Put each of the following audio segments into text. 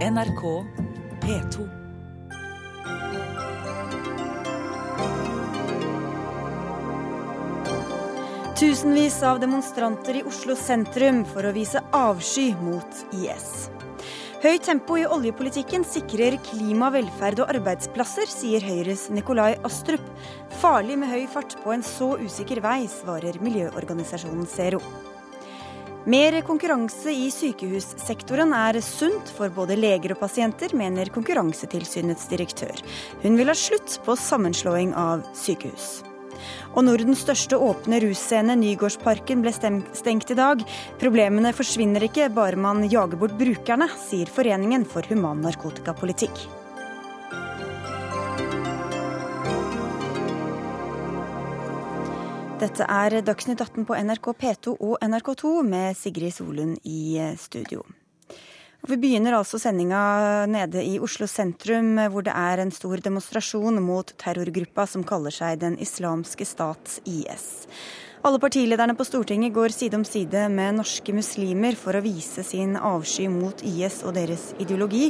NRK P2. Tusenvis av demonstranter i Oslo sentrum for å vise avsky mot IS. Høyt tempo i oljepolitikken sikrer klima, velferd og arbeidsplasser, sier Høyres Nikolai Astrup. Farlig med høy fart på en så usikker vei, svarer miljøorganisasjonen Zero. Mer konkurranse i sykehussektoren er sunt for både leger og pasienter, mener Konkurransetilsynets direktør. Hun vil ha slutt på sammenslåing av sykehus. Og Nordens største åpne russcene, Nygårdsparken, ble stengt i dag. Problemene forsvinner ikke bare man jager bort brukerne, sier Foreningen for human narkotikapolitikk. Dette er Dagsnytt 18 på NRK P2 og NRK2 med Sigrid Solund i studio. Og vi begynner altså sendinga nede i Oslo sentrum, hvor det er en stor demonstrasjon mot terrorgruppa som kaller seg Den islamske stats IS. Alle partilederne på Stortinget går side om side med norske muslimer for å vise sin avsky mot IS og deres ideologi.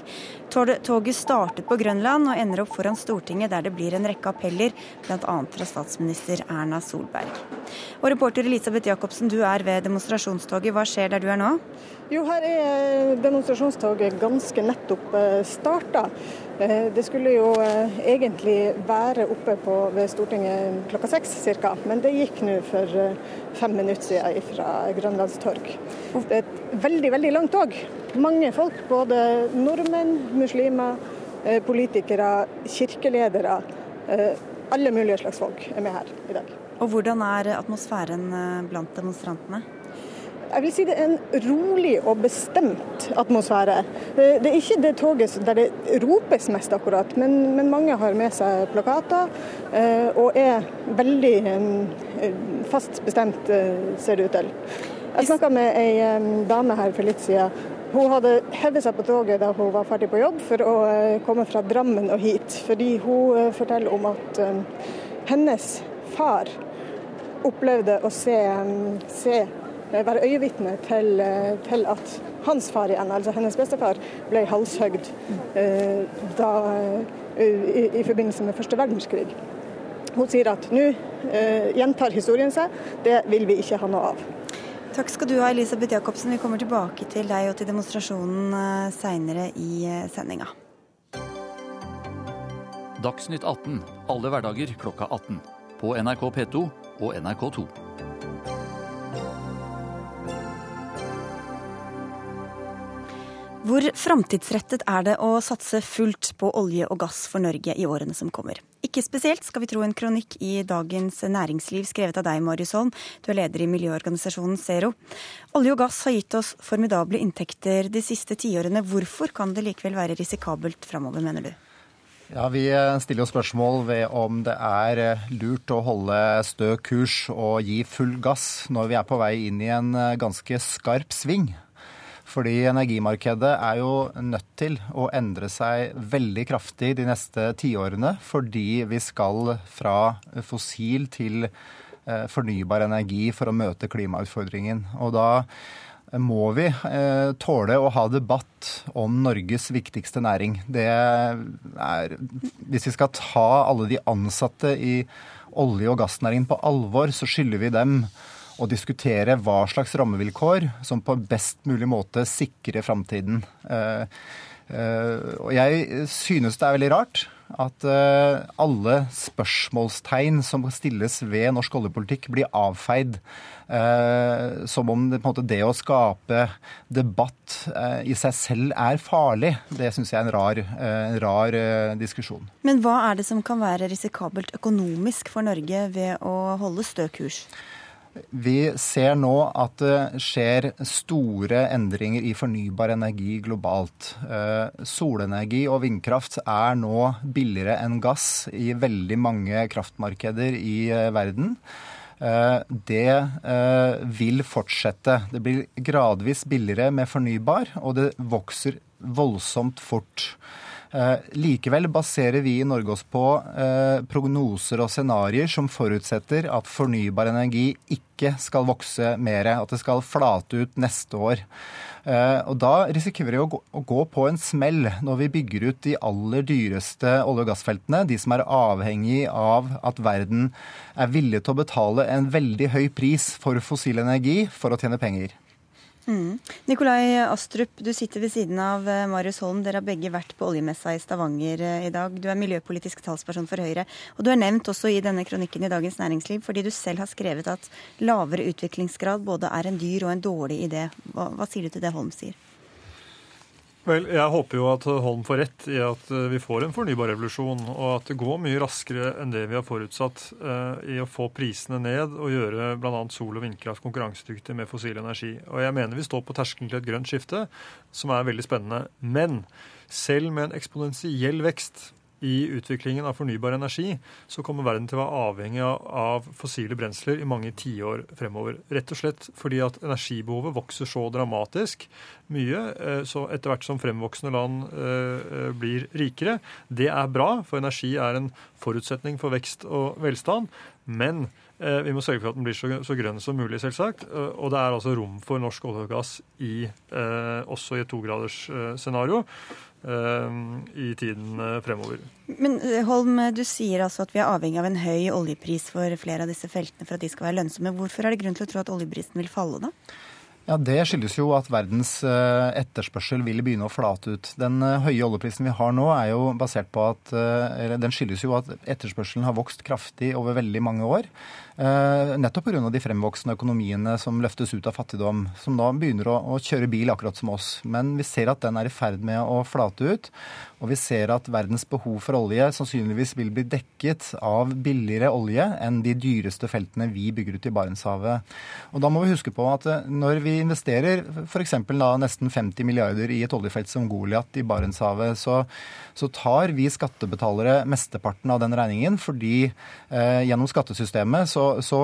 Toget startet på Grønland og ender opp foran Stortinget, der det blir en rekke appeller, bl.a. fra statsminister Erna Solberg. Og reporter Elisabeth Jacobsen, du er ved demonstrasjonstoget. Hva skjer der du er nå? Jo, her er demonstrasjonstoget ganske nettopp eh, starta. Eh, det skulle jo eh, egentlig være oppe på, ved Stortinget klokka seks ca., men det gikk nå for fem minutter siden fra Grønlandstorg. Det er et veldig, veldig langt tog. Mange folk, både nordmenn, muslimer, politikere, kirkeledere. Alle mulige slags folk er med her i dag. Og Hvordan er atmosfæren blant demonstrantene? Jeg vil si det er en rolig og bestemt atmosfære. Det er ikke det toget der det ropes mest akkurat, men, men mange har med seg plakater eh, og er veldig eh, fast bestemt, eh, ser det ut til. Jeg snakka med ei dame her for litt siden. Hun hadde hevet seg på toget da hun var ferdig på jobb for å komme fra Drammen og hit. Fordi hun forteller om at hennes far opplevde å se, se Eh, være øyevitne til, eh, til, at hans far igjen, altså hennes bestefar, ble halshøgd eh, da, i, i, forbindelse med første verdenskrig. Hun sier at nå eh, gjentar historien seg, det vil vi ikke ha noe av. Takk skal du ha, Elisabeth Jacobsen. Vi kommer tilbake til deg og til demonstrasjonen seinere i sendinga. Dagsnytt 18 alle hverdager klokka 18. På NRK P2 og NRK2. Hvor framtidsrettet er det å satse fullt på olje og gass for Norge i årene som kommer? Ikke spesielt, skal vi tro en kronikk i Dagens Næringsliv skrevet av deg, Marius Holm. Du er leder i miljøorganisasjonen Zero. Olje og gass har gitt oss formidable inntekter de siste tiårene. Hvorfor kan det likevel være risikabelt framover, mener du? Ja, Vi stiller jo spørsmål ved om det er lurt å holde stø kurs og gi full gass når vi er på vei inn i en ganske skarp sving. Fordi energimarkedet er jo nødt til å endre seg veldig kraftig de neste tiårene. Fordi vi skal fra fossil til eh, fornybar energi for å møte klimautfordringen. Og da må vi eh, tåle å ha debatt om Norges viktigste næring. Det er Hvis vi skal ta alle de ansatte i olje- og gassnæringen på alvor, så skylder vi dem og diskutere hva slags rammevilkår som på best mulig måte sikrer framtiden. Eh, eh, og jeg synes det er veldig rart at eh, alle spørsmålstegn som stilles ved norsk oljepolitikk, blir avfeid. som om det, måte, det å skape debatt i seg selv er farlig. Det syns jeg er en rar, en rar diskusjon. Men hva er det som kan være risikabelt økonomisk for Norge ved å holde stø kurs? Vi ser nå at det skjer store endringer i fornybar energi globalt. Eh, solenergi og vindkraft er nå billigere enn gass i veldig mange kraftmarkeder i eh, verden. Eh, det vil fortsette. Det blir gradvis billigere med fornybar, og det vokser voldsomt fort. Eh, likevel baserer vi i Norge oss på eh, prognoser og scenarioer som forutsetter at fornybar energi ikke skal vokse mer, at det skal flate ut neste år. Eh, og Da risikerer vi å gå, på en smell når vi bygger ut de aller dyreste olje- og gassfeltene, de som er avhengig av at verden er villig til å betale en veldig høy pris for fossil energi for å tjene penger. Mm. Nikolai Astrup, du sitter ved siden av eh, Marius Holm. Dere har begge vært på oljemessa i Stavanger eh, i dag. Du er miljøpolitisk talsperson for Høyre. Og du er nevnt også i denne kronikken i Dagens Næringsliv fordi du selv har skrevet at lavere utviklingsgrad både er en dyr og en dårlig idé. Hva, hva sier du til det Holm sier? Vel, Jeg håper jo at Holm får rett i at eh, vi får en fornybar revolusjon, og at det går mye raskere enn det vi har forutsatt uh, i å få prisene ned og gjøre bl.a. sol- og vindkraft konkurransedyktig med fossil energi. Og jeg mener vi står på terskelen til et grønt skifte, som er veldig spennende. Men selv med en eksponentiell vekst i utviklingen av fornybar energi, så kommer verden til å være avhengig av fossile brensler i mange tiår fremover. Rett og slett fordi at energibehovet vokser så dramatisk mye, eh, så etter hvert som fremvoksende land eh, blir rikere. Det er bra, for energi er en forutsetning for vekst og velstand. Men eh, vi må sørge for at den blir så, så grønn som mulig, selvsagt. Og det er altså rom for norsk olje og gass i, også i et togradersscenario. I tiden eh, fremover. Men eh, Holm, du sier altså at vi er avhengig av en høy oljepris for flere av disse feltene for at de skal være lønnsomme. Hvorfor er det grunn til å tro at oljeprisen vil falle da? Ja, Det skyldes jo at verdens eh, etterspørsel vil begynne å flate ut. Den høye oljeprisen vi har nå, er jo basert på at, den skyldes jo at etterspørselen har vokst kraftig over veldig mange år. Nettopp pga. de fremvoksende økonomiene som løftes ut av fattigdom, som da begynner å, å, kjøre bil akkurat som oss. Men vi ser at den er i ferd med å flate ut. Og vi ser at verdens behov for olje sannsynligvis vil bli dekket av billigere olje enn de dyreste feltene vi bygger ut i Barentshavet. Og da må vi huske på at eh, når vi investerer f.eks. nesten 50 milliarder i et oljefelt som Goliat i Barentshavet, så, så, tar vi skattebetalere mesteparten av den regningen fordi eh, gjennom skattesystemet så, så,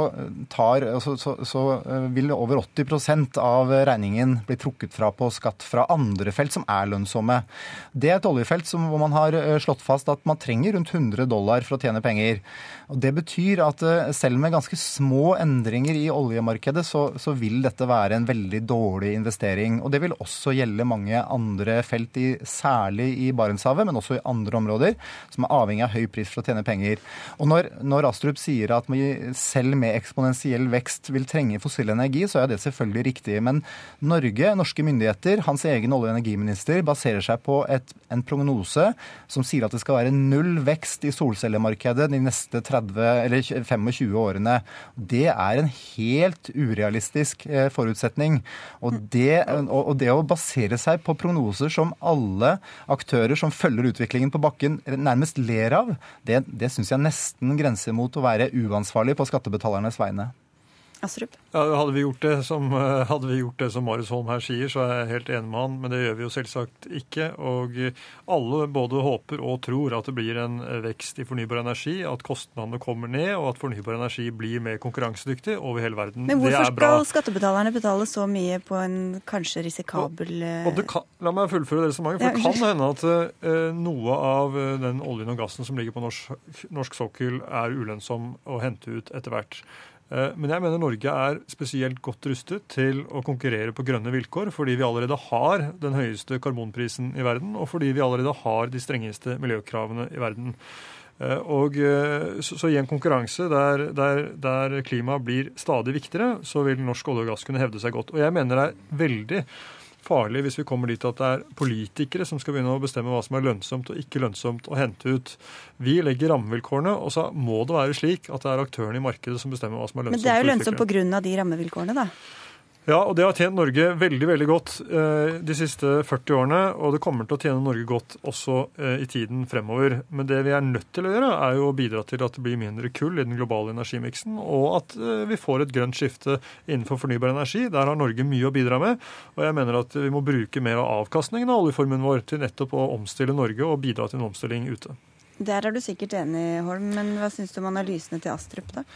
tar, så, så så vil over 80% av regningen bli trukket fra på skatt fra andre felt som er lønnsomme. Det er et oljefelt som, hvor man har eh, slått fast at man trenger rundt 100 dollar for å tjene penger. Og Det betyr at eh, selv med ganske små endringer i oljemarkedet, så, så, vil dette være en veldig dårlig investering. Og Det vil også gjelde mange andre felt, i, særlig i Barentshavet, men også i andre områder, som er avhengig av høy pris for å tjene penger. Og Når, når Astrup sier at vi selv med eksponentiell vekst vil trenge fossil energi, så er det selvfølgelig riktig. Men Norge, norske myndigheter, hans egen olje- og energiminister, baserer seg på et, en prognose som sier at det skal være null vekst i solcellemarkedet de neste 30 25 årene. Det er en helt urealistisk eh, forutsetning. Og det, og det å basere seg på prognoser som alle aktører som følger utviklingen på bakken, nærmest ler av, det, det syns jeg nesten grenser mot å være uansvarlig på skattebetalernes vegne. Astrup? Ja, hadde, vi gjort det som, eh, hadde vi gjort det som Marius Holm her sier, så er jeg helt enig med han, men det gjør vi jo selvsagt ikke. Og alle både håper og tror at det blir en vekst i fornybar energi, at kostnadene kommer ned, og at fornybar energi blir mer konkurransedyktig over hele verden. Men hvorfor skal skattebetalerne betale så mye på en kanskje risikabel og, og kan, La meg fullføre det resonnementet. For det kan hende at uh, noe av den oljen og gassen som ligger på norsk, norsk sokkel, er ulønnsom å hente ut etter hvert. Eh, men jeg mener Norge er spesielt godt rustet til å konkurrere på grønne vilkår, fordi vi allerede har den høyeste karbonprisen i verden, og fordi vi allerede har de strengeste miljøkravene i verden. Eh, og eh, så, så i en konkurranse der, der, der klimaet blir stadig viktigere, så vil norsk olje og gass kunne hevde seg godt. Og jeg mener det er veldig farlig hvis vi kommer dit at det er politikere som skal begynne å bestemme hva som er lønnsomt og ikke lønnsomt å hente ut. Vi legger rammevilkårene, og så må det være slik at det er aktørene i markedet som bestemmer hva som er lønnsomt. Men det er jo lønnsomt pga. de rammevilkårene, da? Ja, og det har tjent Norge veldig veldig godt eh, de siste 40 årene. Og det kommer til å tjene Norge godt også eh, i tiden fremover. Men det vi er nødt til å gjøre, er jo å bidra til at det blir mindre kull i den globale energimiksen, og at eh, vi får et grønt skifte innenfor fornybar energi. Der har Norge mye å bidra med. Og jeg mener at vi må bruke mer av avkastningen av oljeformuen vår til nettopp å omstille Norge og bidra til en omstilling ute. Der er du sikkert enig, Holm, men hva syns du om analysene til Astrup, da?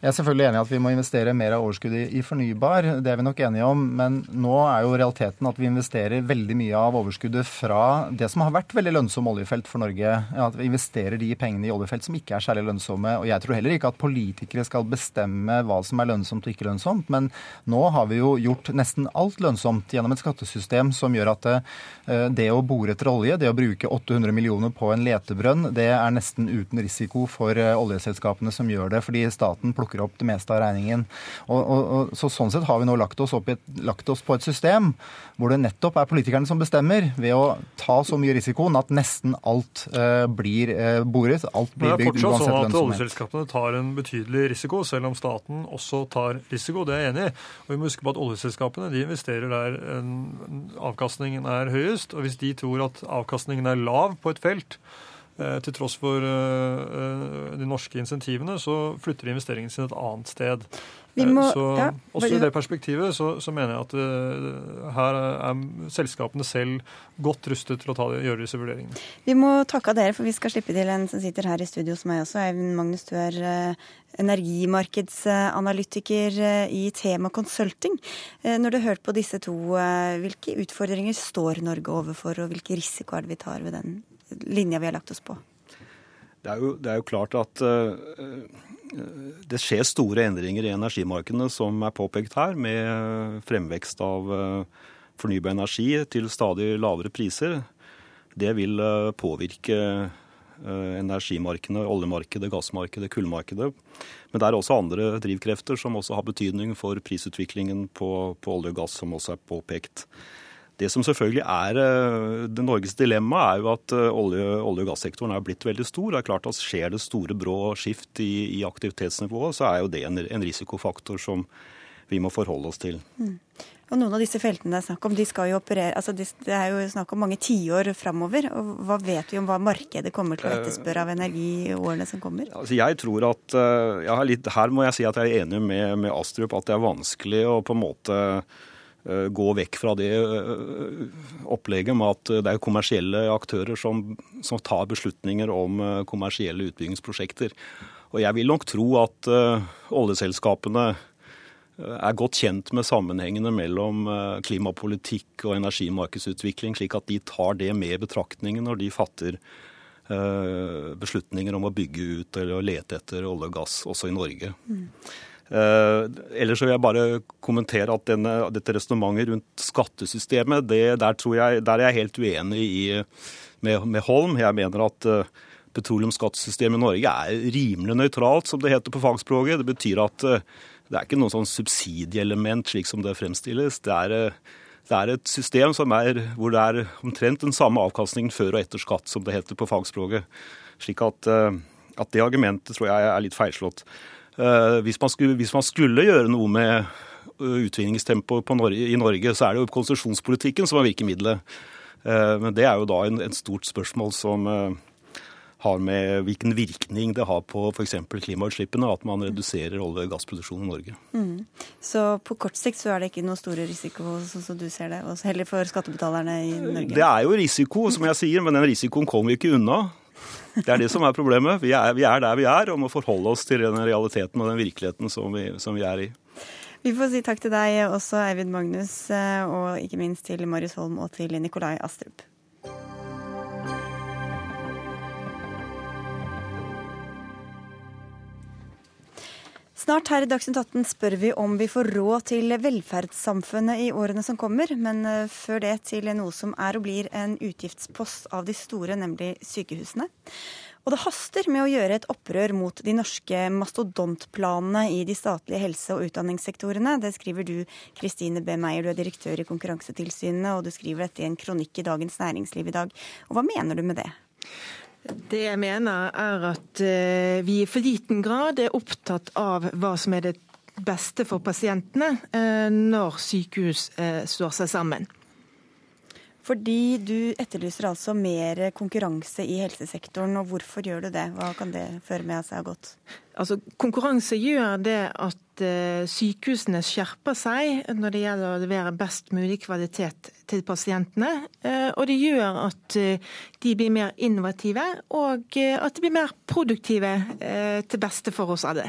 Jeg er selvfølgelig enig i at vi må investere mer av overskuddet i fornybar. Det er vi nok enige om. Men nå er jo realiteten at vi investerer veldig mye av overskuddet fra det som har vært veldig lønnsomme oljefelt for Norge. At vi investerer de pengene i oljefelt som ikke er særlig lønnsomme. Og jeg tror heller ikke at politikere skal bestemme hva som er lønnsomt og ikke lønnsomt. Men nå har vi jo gjort nesten alt lønnsomt gjennom et skattesystem som gjør at eh, det å bore etter olje, det å bruke 800 millioner på en letebrønn, det er nesten uten risiko for eh, oljeselskapene som gjør det. fordi staten plukker plukker opp det meste av regningen. Og, og, og, så Sånn sett har vi nå lagt oss, et, lagt oss, på et system hvor det nettopp er politikerne som bestemmer, ved å ta så mye risikoen at nesten alt uh, blir uh, boret. Alt blir bygd uansett lønnsomhet. Det er fortsatt sånn at oljeselskapene tar en betydelig risiko, selv om staten også tar risiko. Det er jeg enig i. Og vi må huske på at oljeselskapene de investerer der avkastningen er høyest. Og hvis de tror at avkastningen er lav på et felt, Eh, til tross for eh, eh, de norske insentivene, så flytter investeringen sin et annet sted. Må, så, ja, også I det perspektivet så, så, mener jeg at uh, her er selskapene selv godt rustet til å ta, gjøre disse vurderingene. Vi må takke av dere, for vi skal slippe til en som sitter her i studio hos meg også. Eivind Magnus, du er uh, energimarkedsanalytiker uh, i Tema Consulting. Når du har hørt på disse to, hvilke utfordringer står Norge overfor, og hvilke risikoer vi tar ved den linja vi har lagt oss på? Det er jo, det er jo klart at uh, det skjer store endringer i energimarkedene, som er påpekt her, med fremvekst av uh, fornybar energi til stadig lavere priser. Det vil påvirke energimarkedene, oljemarkedet, gassmarkedet, kullmarkedet. Men det er også andre drivkrefter som også har betydning for prisutviklingen på, på olje og gass, som også er påpekt. Det som selvfølgelig er eh, det Norges dilemma, er jo at eh, olje, olje- og gassektoren er blitt veldig stor. Det er klart at Skjer det store brå skift i, i aktivitetsnivået, så er jo det en, en, risikofaktor som vi må forholde oss til. Mm. Og Noen av disse feltene det er snakk om, de skal jo operere, altså det er jo snakk om mange tiår framover. Hva vet vi om hva markedet kommer til å etterspørre av energi i årene som kommer? Altså jeg tror at, eh, ja, litt, Her må jeg si at jeg er enig med, med Astrup at det er vanskelig å på en måte Eh, gå vekk fra det eh, opplegget med at det er kommersielle aktører som, som tar beslutninger om eh, kommersielle utbyggingsprosjekter. Og jeg vil nok tro at oljeselskapene er godt kjent med sammenhengene mellom klimapolitikk og energimarkedsutvikling, slik at de tar det med i betraktningen når de fatter beslutninger om å bygge ut eller lete etter olje og gass også i Norge. Mm. Uh, ellers vil jeg bare kommentere at denne, dette resonnementet rundt skattesystemet, det, der, jeg, der, er jeg helt uenig i, med, med Holm. Jeg mener at uh, petroleumsskattesystemet i Norge er rimelig nøytralt, som det heter på fagspråket. Det betyr at uh, det er ikke noe sånn subsidieelement slik som det fremstilles. Det er, det er et system er, hvor det er omtrent den samme avkastningen før og etter skatt, som det heter på fagspråket. Slik at, at det argumentet tror jeg er litt feilslått. Eh, hvis man, skulle, hvis man skulle gjøre noe med eh, utvinningstempoet i Norge, så er det jo konsesjonspolitikken som er virkemidlet. Eh, men det er jo da en, en stort spørsmål som har med hvilken virkning det har på f.eks. klimautslippene at man reduserer olje- og gassproduksjonen i Norge. Mm. Så på kort sikt så er det ikke noe store risiko, sånn som du ser det, heller for skattebetalerne i Norge? Det er jo risiko, som jeg sier, men den risikoen kommer vi ikke unna. Det er det som er problemet. Vi er, vi er, der vi er og må forholde oss til den realiteten og den virkeligheten som vi, som vi er i. Vi får si takk til deg også, Eivind Magnus, eh, og ikke minst til Marius Holm og til Nikolai Astrup. Snart her i Dagsnytt 18 spør vi om vi får råd til velferdssamfunnet i årene som kommer, men eh, før det til noe som er og blir en utgiftspost av de store, nemlig sykehusene. Og det haster med å gjøre et opprør mot de norske mastodontplanene i de statlige helse- og utdanningssektorene. Det skriver du, Kristine B. Meyer, du er direktør i Konkurransetilsynet, og du skriver dette i en kronikk i Dagens Næringsliv i dag. Og hva mener du med det? Det jeg mener er at eh, vi i for liten grad er opptatt av hva som er det beste for pasientene eh, når sykehus eh, slår seg sammen. Fordi du etterlyser altså mer konkurranse i helsesektoren, og hvorfor gjør du det? Hva kan det føre med seg av godt? Altså, konkurranse gjør det at uh, sykehusene skjerper seg når det gjelder å levere best mulig kvalitet til pasientene. Uh, og det gjør at uh, de blir mer innovative, og at de blir mer produktive til beste for oss alle.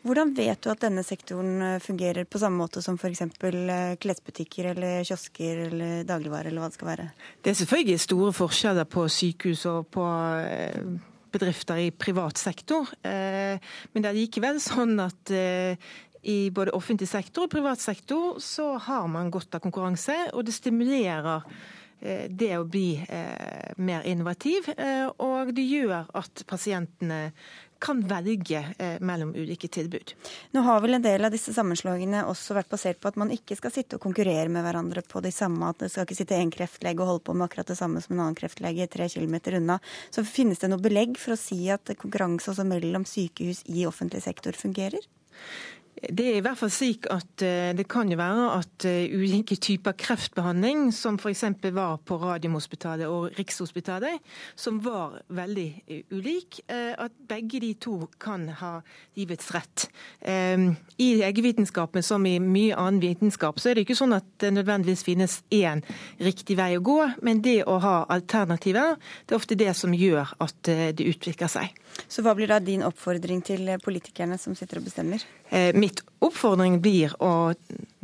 Hvordan vet du at denne sektoren eh, fungerer på samme måte som f.eks. Eh, klesbutikker eller kiosker eller dagligvarer eller hva det skal være? Det er selvfølgelig store forskjeller på sykehus og på bedrifter i privat sektor. Men det er likevel sånn at i både offentlig sektor og privat sektor så har man godt av konkurranse, og det stimulerer det å bli mer innovativ. Og det gjør at pasientene kan velge eh, mellom ulike tilbud. Nå har vel en del av disse sammenslåingene også vært basert på at man ikke skal sitte og konkurrere med hverandre på de samme, at det skal ikke sitte en kreftlege og holde på med akkurat det samme som en annen kreftlege tre kilometer unna. Så finnes det noe belegg for å si at konkurranse også mellom sykehus i offentlig sektor fungerer? Det er i hvert fall slik at eh, det kan jo være at eh, ulike typer kreftbehandling, som f.eks. var på Radiumhospitalet og Rikshospitalet, som var veldig eh, ulik, at begge de to kan ha livets rett. I legevitenskapen som i mye annen vitenskap så er det ikke sånn at det nødvendigvis finnes én riktig vei å gå, men det å ha alternativer, det er ofte det som gjør at det utvikler seg. Så hva blir da din oppfordring til politikerne som sitter og bestemmer? Eh, mitt oppfordring blir å,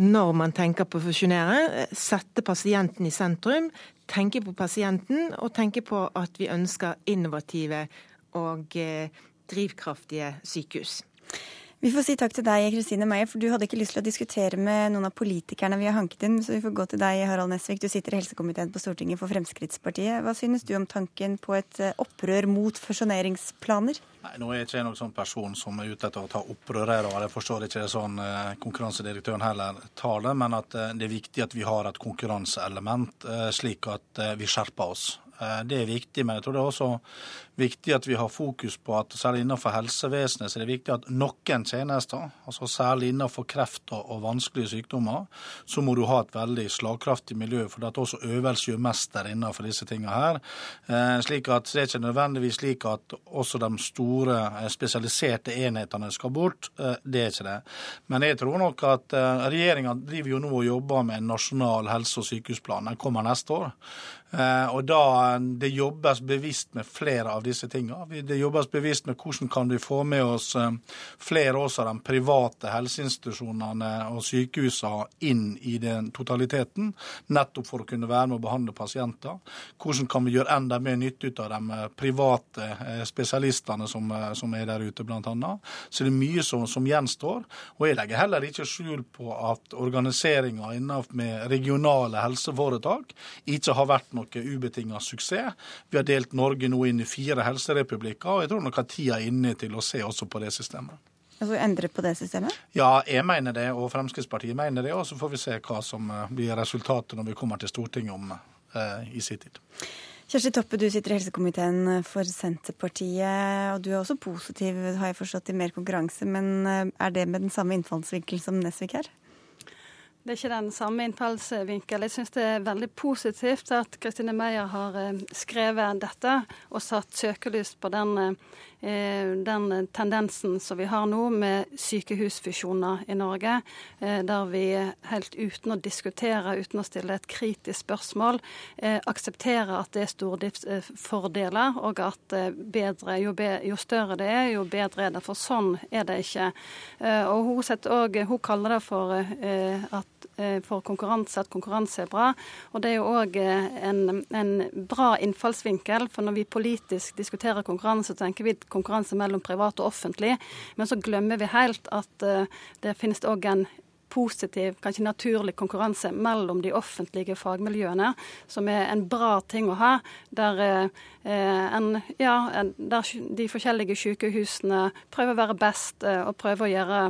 når man tenker på å fusjonere, sette pasienten i sentrum. Tenke på pasienten, og tenke på at vi ønsker innovative og eh, drivkraftige sykehus. Vi får si takk til deg, Kristine Meyer, for du hadde ikke lyst til å diskutere med noen av politikerne vi har hanket inn, så vi får gå til deg, Harald Nesvik. Du sitter i helsekomiteen på Stortinget for Fremskrittspartiet. Hva synes du om tanken på et eh, opprør mot fusjoneringsplaner? Nei, Nå er jeg ikke noen sånn person som er ute etter å ta opprør her, og jeg forstår ikke det sånn eh, konkurransedirektøren heller tar det, men at eh, det er viktig at vi har et konkurranseelement, slik at vi skjerper oss. Det er viktig, men jeg tror det er også viktig at vi har fokus på at særlig innenfor helsevesenet så er det viktig at noen tjenester, altså særlig innenfor kreft og, vanskelige sykdommer, så må du ha et veldig slagkraftig miljø. For er også øvelse gjør mester innenfor disse tingene her. Eh, slik at Det er ikke nødvendigvis slik at også de store eh, spesialiserte enhetene skal bort. Eh, det er ikke det. Men jeg tror nok at regjeringa driver jo nå og jobber med en nasjonal helse- og sykehusplan. Den kommer neste år. Og da det jobbes bevisst med flere av disse tingene. Det jobbes bevisst med hvordan kan vi få med oss eh, flere også av de private helseinstitusjonene og sykehusene inn i den totaliteten, nettopp for å kunne være med å behandle pasienter. Hvordan kan vi gjøre enda mer nytte ut av de eh, private eh, spesialistene som, som er der ute, bl.a. Så det er mye som, som, gjenstår. Og jeg legger heller ikke skjul på at organiseringa med regionale helseforetak ikke har vært noe ubetinga suksess. Vi har delt Norge nå inn i fire fire helserepublikker, og jeg tror nok at tida er inne til å se også på det systemet. Altså endre på det systemet? Ja, jeg mener det, og Fremskrittspartiet mener det. Og så får vi se hva som eh, blir resultatet når vi kommer til Stortinget om eh, i sin tid. Kjersti Toppe, du sitter i helsekomiteen for Senterpartiet, og du er også positiv, har jeg forstått, til mer konkurranse. Men eh, er det med den samme innfallsvinkel som Nesvik her? Det er ikke den samme innfallsvinkel. Jeg syns det er veldig positivt at Kristine Meyer har eh, skrevet dette og satt søkelys på den eh, den tendensen som vi har nå med sykehusfusjoner i Norge, eh, der vi helt uten å diskutere, uten å stille et kritisk spørsmål, eh, aksepterer at det er stordriftsfordeler, og at bedre, jo, be, jo, større det er, jo bedre er det. For sånn er det ikke. Og hun, også, hun kaller det for at for konkurranse, at konkurranse er bra. Og det er jo òg en, en, bra innfallsvinkel, for når vi politisk diskuterer konkurranse, tenker vi konkurranse mellom privat og offentlig. Men så glemmer vi helt at uh, det finnes òg en positiv, kanskje naturlig konkurranse mellom de offentlige fagmiljøene, som er en bra ting å ha. Der, eh, en, ja, der de forskjellige sykehusene prøver å være best eh, og prøver å gjøre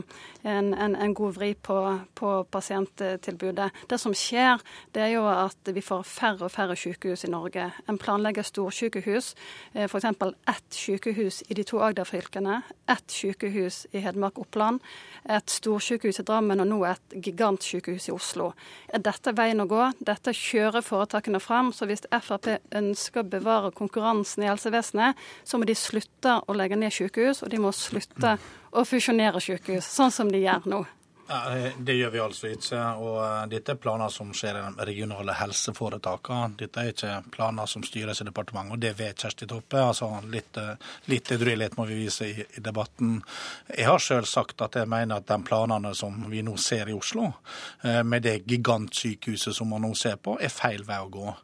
en, en, en god vri på, på, pasienttilbudet. Det som skjer, det er jo at vi får færre og færre sykehus i Norge. En planlegger storsykehus, eh, f.eks. ett sykehus i de to Agder-fylkene, ett sykehus i Hedmark-Oppland, et storsykehus i Drammen og nå et gigantsykehus i Oslo. Er dette veien å gå? Dette kjører foretakene fram. Så hvis Frp ønsker å bevare konkurransen i helsevesenet, så må de slutte å legge ned sykehus, og de må slutte å fusjonere sykehus, sånn som de gjør nå. Det gjør vi altså ikke. og eh, Dette er planer som skjer i de regionale helseforetakene. Dette er ikke planer som styres i departementet, og det vet Kjersti Toppe. altså Litt, eh, litt edruelighet må vi vise i, i debatten. Jeg har selv sagt at jeg mener at de planene som vi nå ser i Oslo, eh, med det gigantsykehuset som man nå ser på, er feil vei å gå.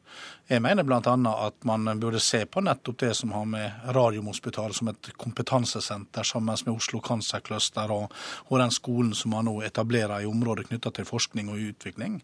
Jeg mener bl.a. at man burde se på nettopp det som har med Radiumhospitalet som et kompetansesenter sammen med Oslo Cancer Cluster og, og, den skolen som man nå etablerer i området knytta til forskning og utvikling.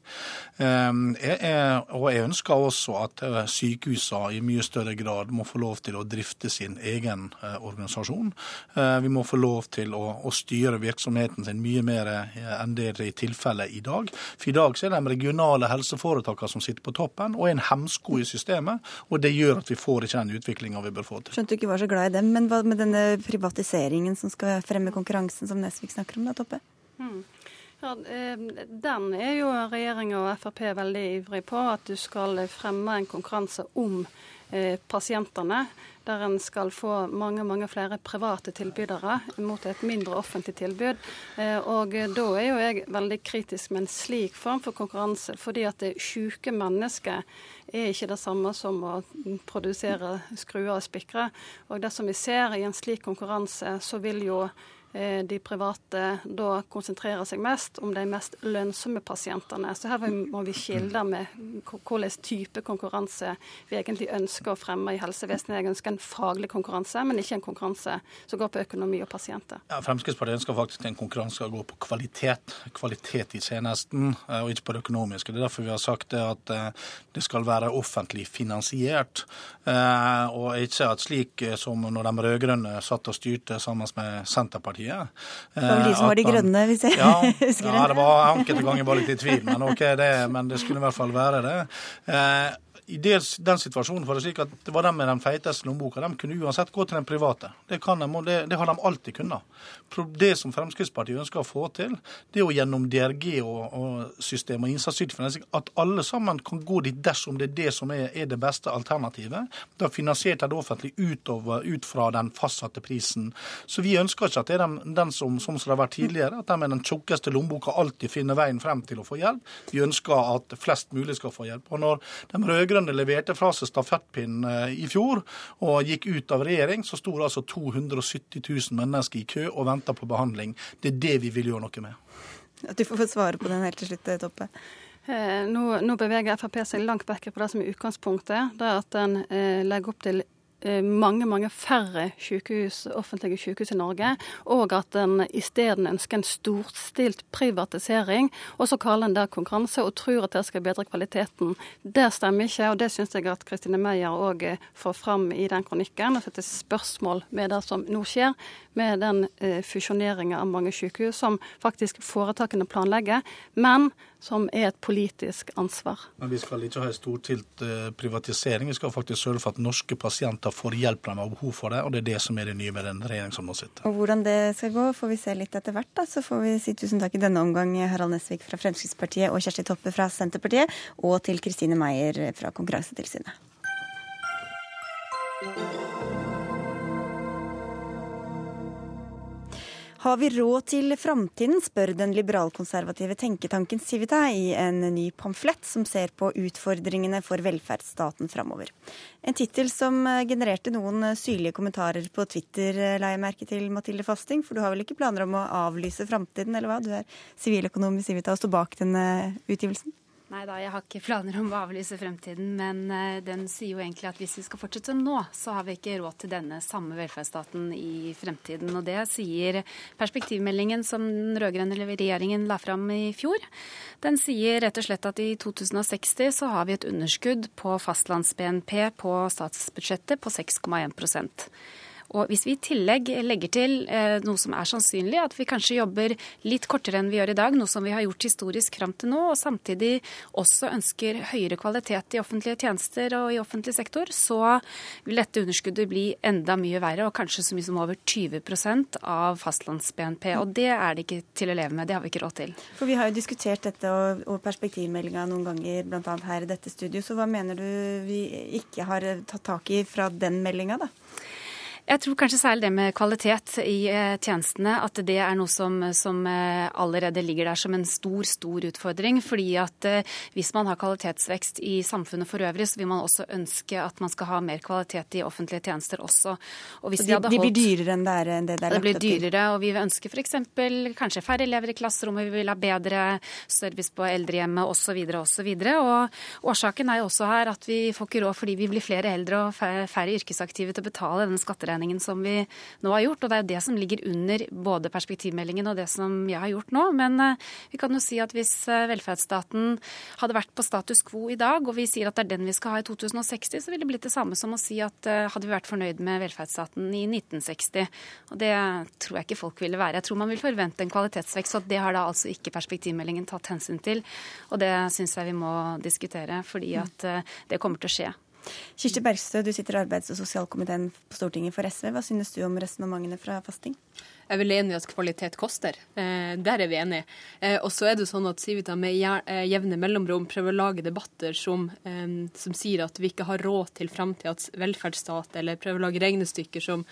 Ehm, jeg, er, og jeg ønsker også at eh, sykehusene i mye større grad må få lov til å drifte sin egen eh, organisasjon. Eh, vi må få lov til å, å styre virksomheten sin mye mer enn det er tilfellet i dag. For i dag så er det de regionale helseforetakene som sitter på toppen, og en hemsko i systemet. Og det gjør at vi får ikke den utviklinga vi bør få til. Skjønte du ikke var så glad i dem, men hva med denne privatiseringen som skal fremme konkurransen, som Nesvik snakker om da, Toppe? Hmm. Ja, eh, Den er jo regjeringa og Frp veldig ivrig på, at du skal fremme en konkurranse om eh, pasientene der en skal få mange mange flere private tilbydere mot et mindre offentlig tilbud. Eh, og Da er jo jeg veldig kritisk med en slik form for konkurranse, fordi at det syke mennesket er ikke det samme som å produsere skruer og spikre. Og det som vi ser i en slik konkurranse, så vil jo de private da konsentrerer seg mest om de mest lønnsomme pasientene. Så her må vi skille med hvilken type konkurranse vi egentlig ønsker å fremme i helsevesenet. Jeg ønsker en faglig konkurranse, men ikke en konkurranse som går på økonomi og pasienter. Ja, Fremskrittspartiet ønsker faktisk en konkurranse som går på kvalitet. Kvalitet i tjenesten, eh, og ikke på det økonomiske. Det er derfor vi har sagt det at eh, det skal være offentlig finansiert. Og ikke at slik som når de rød-grønne satt og styrte sammen med Senterpartiet Det var de som var de eh, grønne, hvis jeg ja, husker det? Ja, det var enkelte ganger bare litt i tvil, men ok, det, men det skulle i hvert fall være det. I dels, den situasjonen for det slik at det var de med den feiteste lommeboka. De kunne uansett gå til den private. Det, de, det, det har de alltid kunnet. Det som Fremskrittspartiet ønsker å få til, det er jo gjennom DRG og, og system og innsatsytelse at alle sammen kan gå dit dersom det er det som er, er det beste alternativet. Da finansiert de det offentlig utover, ut fra den fastsatte prisen. Så vi ønsker ikke at det er den, den som, som det har vært tidligere, at de med den tjukkeste lommeboka alltid finner veien frem til å få hjelp. Vi ønsker at flest mulig skal få hjelp. Og når de rød rød-grønne leverte fra seg stafettpinnen eh, i fjor og gikk ut av regjering, så sto det altså 270 000 mennesker i kø og venta på behandling. Det er det vi vil gjøre noe med. At du får få svare på den helt til slutt, Toppe. Eh, nå, nå, beveger Frp seg langt vekk fra det som er utgangspunktet. Det er at en eh, legger opp til Eh, mange mange færre sykehus, offentlige sykehus i Norge, og at en isteden ønsker en storstilt privatisering. Og så kaller en det konkurranse og tror at det skal bedre kvaliteten. Det stemmer ikke, og det syns jeg at Kristine Meyer òg eh, får fram i den kronikken. Og setter spørsmål med det som nå skjer, med den fusjoneringen fusjoneringa av mange sykehus som faktisk foretakene planlegger. men som er et politisk ansvar. Men Vi skal ikke ha en stortilt eh, privatisering. Vi skal faktisk sørge for at norske pasienter får hjelp når de har behov for det. og Det er det som er det nye med den regjeringen som nå sitter. Og Hvordan det skal gå, får vi se litt etter hvert. da. Så får vi si tusen takk i denne omgang Harald Nesvik fra Fremskrittspartiet og Kjersti Toppe fra Senterpartiet, og til Kristine Meier fra Konkurransetilsynet. Har vi råd til framtiden, spør den liberalkonservative tenketanken Civita i en ny pamflett som ser på utfordringene for velferdsstaten framover. En tittel som genererte noen syrlige kommentarer på Twitter, la jeg merke til, Mathilde Fasting. For du har vel ikke planer om å avlyse framtiden, eller hva? Du er siviløkonom i Civita og står bak denne utgivelsen? Nei da, jeg har ikke planer om å avlyse fremtiden, men uh, den sier jo egentlig at hvis vi skal fortsette som nå, så har vi ikke råd til denne samme velferdsstaten i fremtiden. Og det sier perspektivmeldingen som den rød-grønne regjeringen la fram i fjor. Den sier rett og slett at i 2060 så har vi et underskudd på fastlands-BNP på statsbudsjettet på 6,1 og hvis vi i tillegg legger til eh, noe som er sannsynlig, at vi kanskje jobber litt kortere enn vi gjør i dag, noe som vi har gjort historisk fram til nå, og samtidig også ønsker høyere kvalitet i offentlige tjenester og i offentlig sektor, så vil dette underskuddet bli enda mye verre, og kanskje så mye som over 20% av fastlands-BNP. Og det er det ikke til å leve med. Det har vi ikke råd til. For vi har jo diskutert dette og, og perspektivmeldinga noen ganger, bl.a. her i dette studio. Så hva mener du vi ikke har tatt tak i fra den meldinga, da? Jeg tror kanskje særlig det med kvalitet i eh, tjenestene, at det er noe som, som, eh, allerede ligger der som en stor, stor utfordring. Fordi at eh, hvis man har kvalitetsvekst i samfunnet for øvrig, så vil man også ønske at man skal ha mer kvalitet i offentlige tjenester også. Og de, holdt... de, blir dyrere enn det, er, enn det, det er lagt opp til? Det blir dyrere, og vi ønsker f.eks. kanskje færre elever i klasserommet, vi vil ha bedre service på eldrehjemmet osv. osv. Og årsaken er jo også her at vi får ikke råd fordi vi blir flere eldre og færre yrkesaktive til å betale denne skatteregningen utredningen som vi nå har gjort. Og det er jo det som ligger under både perspektivmeldingen og det som jeg har gjort nå. Men eh, vi kan jo si at hvis eh, velferdsstaten hadde vært på status quo i dag, og vi sier at det er den vi skal ha i 2060, så ville det blitt det samme som å si at eh, hadde vi vært fornøyd med velferdsstaten i 1960. Og det tror jeg ikke folk ville være. Jeg tror man vil forvente en kvalitetsvekst, og det har da altså ikke perspektivmeldingen tatt hensyn til. Og det syns jeg vi må diskutere, fordi at det kommer til å skje. Kirsti Bergstø, du sitter i arbeids- og sosialkomiteen på Stortinget for SV. Hva synes du om resonnementene fra Fasting? Jeg er vel enig i at kvalitet koster. Eh, der er vi enige. Eh, og så er det sånn at Civita med eh, jevne mellomrom prøver å lage debatter som, som sier at vi ikke har råd til framtidas velferdsstat, eller prøver å lage regnestykker som,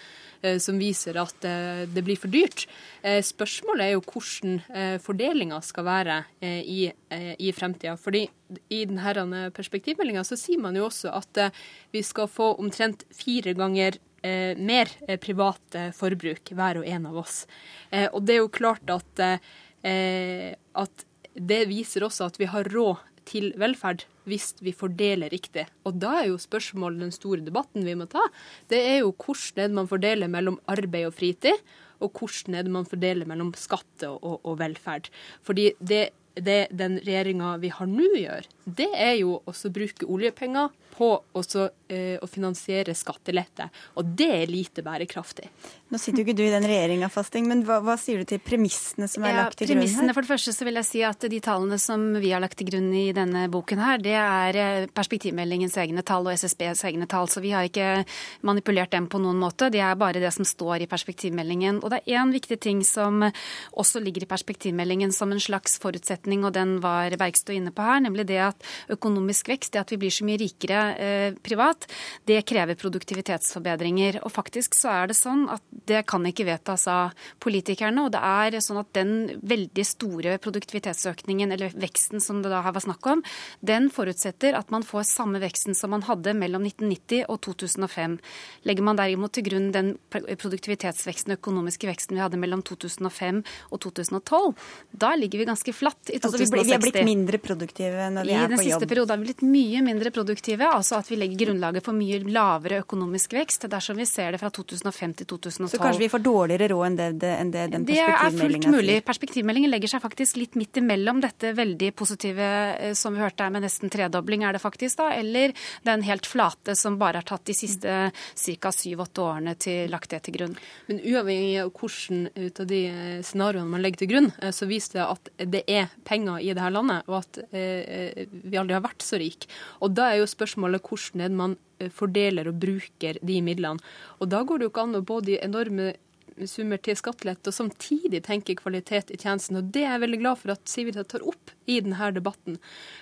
som viser at det blir for dyrt. spørsmålet er jo hvordan fordelinga skal være i, i fremtida. Fordi i denne perspektivmeldinga så sier man jo også at vi skal få omtrent fire ganger eh, mer eh, privat eh, forbruk, hver og en av oss. Eh, og det er jo klart at, eh, at det viser også at vi har råd til velferd hvis vi fordeler riktig. Og da er jo spørsmålet den store debatten vi må ta. Det er jo hvordan man fordeler mellom arbeid og fritid, og hvordan man fordeler mellom skatte og, og velferd. Fordi det, det den regjeringa vi har nå gjør, det er jo også å bruke oljepenger på også, eh, å finansiere skattelette. Og det er lite bærekraftig. Nå sitter jo ikke du i den regjeringa, Fasting, men hva, hva, sier du til premissene som er ja, lagt til grunn her? For det første så vil jeg si at de tallene som vi har lagt til grunn i denne boken her, det er eh, perspektivmeldingens egne tall og SSBs egne tall. Så vi har ikke manipulert dem på noen måte. Det er bare det som står i perspektivmeldingen. Og det er én viktig ting som også ligger i perspektivmeldingen som en slags forutsetning, og den var Bergstø inne på her, nemlig det at økonomisk vekst, det at vi blir så mye rikere eh, privat, det krever produktivitetsforbedringer. Og faktisk så er det sånn at det kan ikke vedtas av politikerne. Og det er sånn at den veldig store produktivitetsøkningen, eller veksten som det da her var snakk om, den forutsetter at man får samme veksten som man hadde mellom 1990 og 2005. Legger man derimot til grunn den produktivitetsveksten, økonomiske veksten vi hadde mellom 2005 og 2012, da ligger vi ganske flatt i 2060. Altså vi, vi er blitt mindre produktive når vi ja? I den siste perioden har vi blitt mye mindre produktive. altså at vi legger grunnlaget for mye lavere økonomisk vekst dersom vi ser det fra 2005 til 2012. Så kanskje vi får dårligere råd enn det, det, enn det den perspektivmeldinga sier? Det er fullt mulig. Perspektivmeldingen legger seg faktisk litt midt imellom dette veldig positive eh, som vi hørte er med nesten tredobling, er det faktisk da, eller den helt flate som bare har tatt de siste ca. syv-åtte årene til lagt det til grunn. Men uavhengig av hvordan ut av de eh, scenarioene man legger til grunn, eh, så viser det at det er penger i det her landet, og at vi aldri har vært så rike. Og da er jo spørsmålet hvordan man fordeler og bruker de midlene. Og da går det jo ikke an å både enorme summer til skattelette, og samtidig tenke kvalitet i tjenesten. Og Det er jeg veldig glad for at Civita tar opp i denne debatten.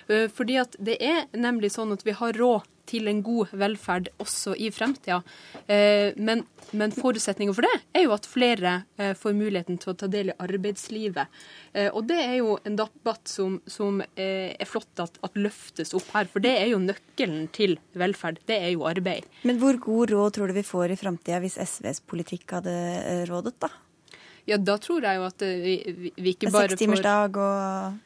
Eh, fordi at det er nemlig sånn at vi har råd til en god velferd også i fremtida. Eh, men, men forutsetningen for det er jo at flere eh, får muligheten til å ta del i arbeidslivet. Eh, og det er jo en debatt som, som er flott at, at, løftes opp her, for det er jo nøkkelen til velferd. Det er jo arbeid. Men hvor god råd tror du vi får i framtida hvis SVs politikk hadde rådet, da? Ja, da tror jeg jo at vi, vi ikke bare får Sekstimersdag og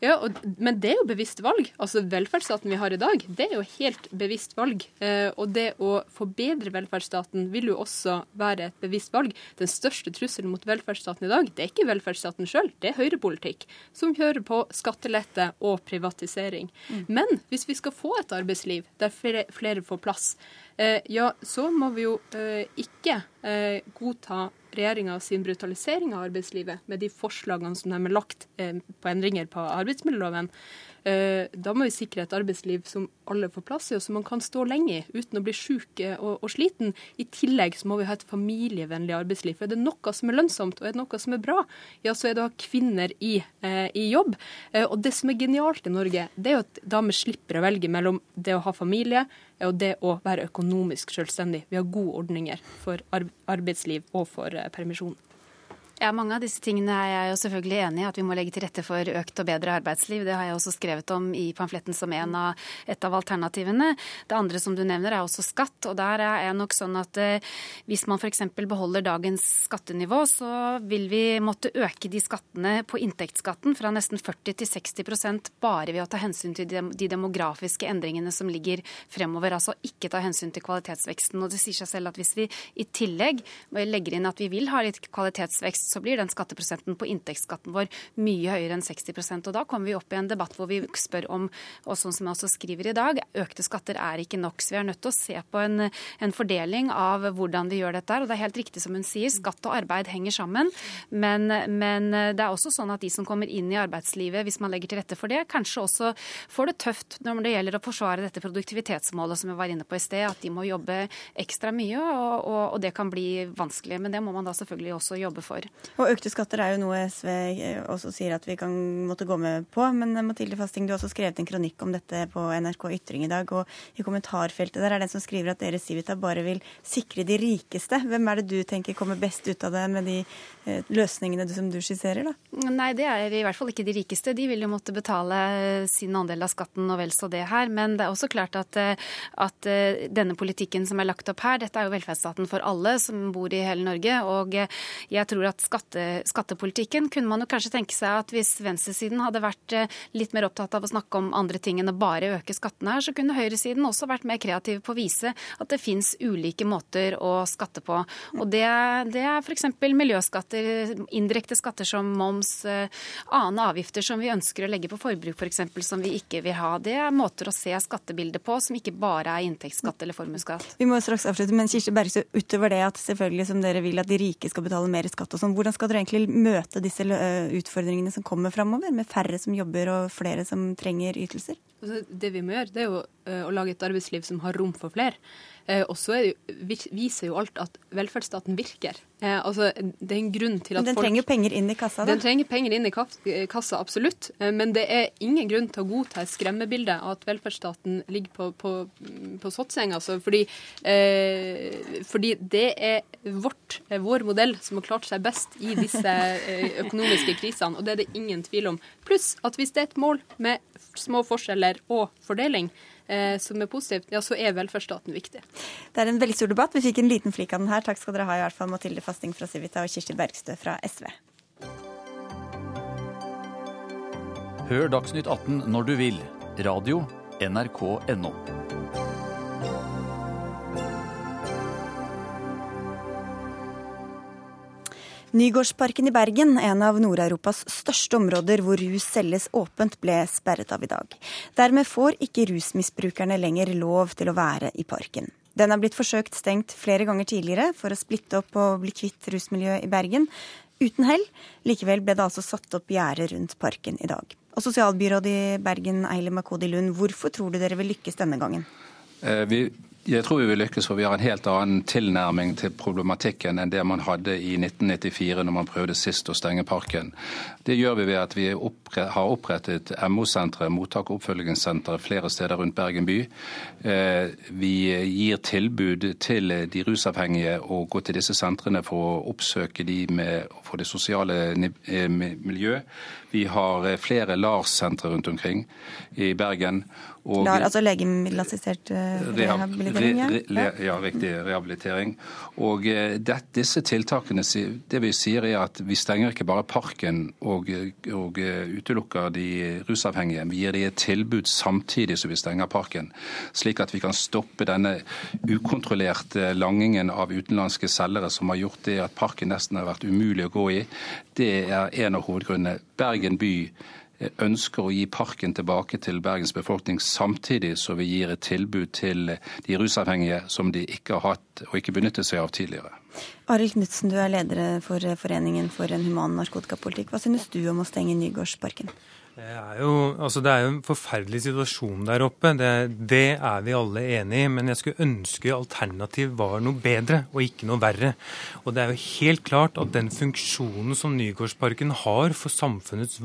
ja, og, Men det er jo bevisst valg. Altså Velferdsstaten vi har i dag, det er jo helt bevisst valg. Eh, og det å forbedre velferdsstaten vil jo også være et bevisst valg. Den største trusselen mot velferdsstaten i dag, det er ikke velferdsstaten sjøl, det er høyrepolitikk. Som kjører på skattelette og privatisering. Mm. Men hvis vi skal få et arbeidsliv der flere, flere får plass, eh, ja, så må vi jo eh, ikke eh, godta regjeringa sin brutalisering av arbeidslivet med de forslagene som de har lagt eh, på endringer på arbeidsmiljøloven. Eh, da må vi sikre et arbeidsliv som alle får plass i, og som man kan stå lenge i uten å bli syk og, og, sliten. I tillegg så må vi ha et familievennlig arbeidsliv. For er det noe som er lønnsomt, og er det noe som er bra, ja, så er det å ha kvinner i, eh, i jobb. Eh, og det som er genialt i Norge, det er jo at damer slipper å velge mellom det å ha familie, og det å være økonomisk selvstendig. Vi har gode ordninger for arbeidsliv og for permisjon. Ja, Mange av disse tingene er jeg jo selvfølgelig enig i. At vi må legge til rette for økt og bedre arbeidsliv. Det har jeg også skrevet om i pamfletten som en av, et av alternativene. Det andre som du nevner er også skatt. Og der er jeg nok sånn at eh, hvis man f.eks. beholder dagens skattenivå, så vil vi måtte øke de skattene på inntektsskatten fra nesten 40 til 60% bare ved å ta hensyn til de demografiske endringene som ligger fremover. Altså ikke ta hensyn til kvalitetsveksten. Og det sier seg selv at hvis vi i tillegg legger inn at vi vil ha litt kvalitetsvekst, så blir den skatteprosenten på inntektsskatten vår mye høyere enn 60% Og Da kommer vi opp i en debatt hvor vi spør om, og sånn som jeg også skriver i dag, økte skatter er ikke nok. Så vi er nødt til å se på en, en fordeling av hvordan vi gjør dette. Og det er helt riktig som hun sier, skatt og arbeid henger sammen. Men, men det er også sånn at de som kommer inn i arbeidslivet, hvis man legger til rette for det, kanskje også får det tøft når det gjelder å forsvare dette produktivitetsmålet som vi var inne på i sted, at de må jobbe ekstra mye, og, og, og det kan bli vanskelig. Men det må man da selvfølgelig også jobbe for. Og økte skatter er jo noe SV eh, også sier at vi kan måtte gå med på. Men eh, Mathilde Fasting, du har også skrevet en kronikk om dette på NRK Ytring i dag. Og i kommentarfeltet der er det en som skriver at dere Civita bare vil sikre de rikeste. Hvem er det du tenker kommer best ut av det med de eh, løsningene som du skisserer, da? Nei, det er i hvert fall ikke de rikeste. De vil jo måtte betale sin andel av skatten og vel så det her. Men det er også klart at, at denne politikken som er lagt opp her, dette er jo velferdsstaten for alle som bor i hele Norge. Og jeg tror at skatte, skattepolitikken kunne man jo kanskje tenke seg at hvis venstresiden hadde vært eh, litt mer opptatt av å snakke om andre ting enn å bare øke skattene her, så kunne høyresiden også vært mer kreativ på å vise at det fins ulike måter å skatte på. Og det, det er f.eks. miljøskatter, indirekte skatter som moms, andre annen avgifter som vi ønsker å legge på forbruk f.eks. For som vi ikke vil ha. Det er måter å se skattebildet på som ikke bare er inntektsskatt eller formuesskatt. Vi må straks avslutte, men Kirsti Bergstø, utover det at selvfølgelig som dere vil at de rike skal betale mer skatt og sånn, hvordan skal dere egentlig møte disse utfordringene som kommer framover, med færre som jobber og flere som trenger ytelser? Altså, det vi må gjøre, det er jo å lage et arbeidsliv som har rom for flere. Eh, og så viser jo alt at velferdsstaten virker. Eh, altså, det er en grunn til at men den folk, trenger penger inn i kassa? Da. Den trenger penger inn i kassa, absolutt. Eh, men det er ingen grunn til å godta et skremmebilde av at velferdsstaten ligger på, på, på sottseng. Altså, fordi, eh, fordi, det er vårt, vår modell som har klart seg best i disse økonomiske krisene. Og det er det ingen tvil om. Pluss at hvis det er et mål med små forskjeller og fordeling, eh, som er positivt, ja, så er velferdsstaten viktig. Det er en veldig stor debatt. Vi fikk en liten flik av den her. Takk skal dere ha, i hvert fall Mathilde Fasting fra Civita og Kirsti Bergstø fra SV. Hør Dagsnytt 18 når du vil. Radio NRK.no. Nygårdsparken i Bergen, en av Nord-Europas største områder hvor rus selges åpent, ble sperret av i dag. Dermed får ikke rusmisbrukerne lenger lov til å være i parken. Den har blitt forsøkt stengt flere ganger tidligere for å splitte opp og bli kvitt rusmiljøet i Bergen. Uten hell. Likevel ble det altså satt opp gjerde rundt parken i dag. Og Sosialbyråd i Bergen, Eile Makodi Lund, hvorfor tror du dere vil lykkes denne gangen? Eh, vi jeg tror vi vil lykkes, for vi har en helt annen tilnærming til problematikken enn det man hadde i 1994, når man prøvde sist å stenge parken. Det gjør vi ved at vi har opprettet MO-sentre, mottak- og oppfølgingssentre, flere steder rundt Bergen by. Eh, vi gir tilbud til de rusavhengige å gå til disse sentrene for å oppsøke de med, for det sosiale eh, miljø. Vi har eh, flere LARS-sentre rundt omkring i Bergen. Og, Klar, altså legemiddelassistert eh, rehabilitering? Re, re, re, ja, riktig. Rehabilitering. Og eh, det, disse tiltakene, det vi sier er at vi stenger ikke bare parken og, og utelukker de rusavhengige. Vi gir dem et tilbud samtidig som vi stenger parken, slik at vi kan stoppe denne ukontrollerte langingen av utenlandske selgere som har gjort det at parken nesten har vært umulig å gå i. Det er en av hovedgrunnene. Bergen by ønsker å gi parken tilbake til Bergens befolkning, samtidig som vi gir et tilbud til de rusavhengige som de ikke har hatt og ikke benyttet seg av tidligere. Arild Knutsen, du er leder for Foreningen for en human narkotikapolitikk. Hva synes du om å stenge Nygårdsparken? Det er, jo, altså det er jo en forferdelig situasjon der oppe, det, det, er vi alle enig i. Men jeg skulle ønske alternativ var noe bedre og ikke noe verre. Og det er jo helt klart at den funksjonen som Nygårdsparken har for samfunnets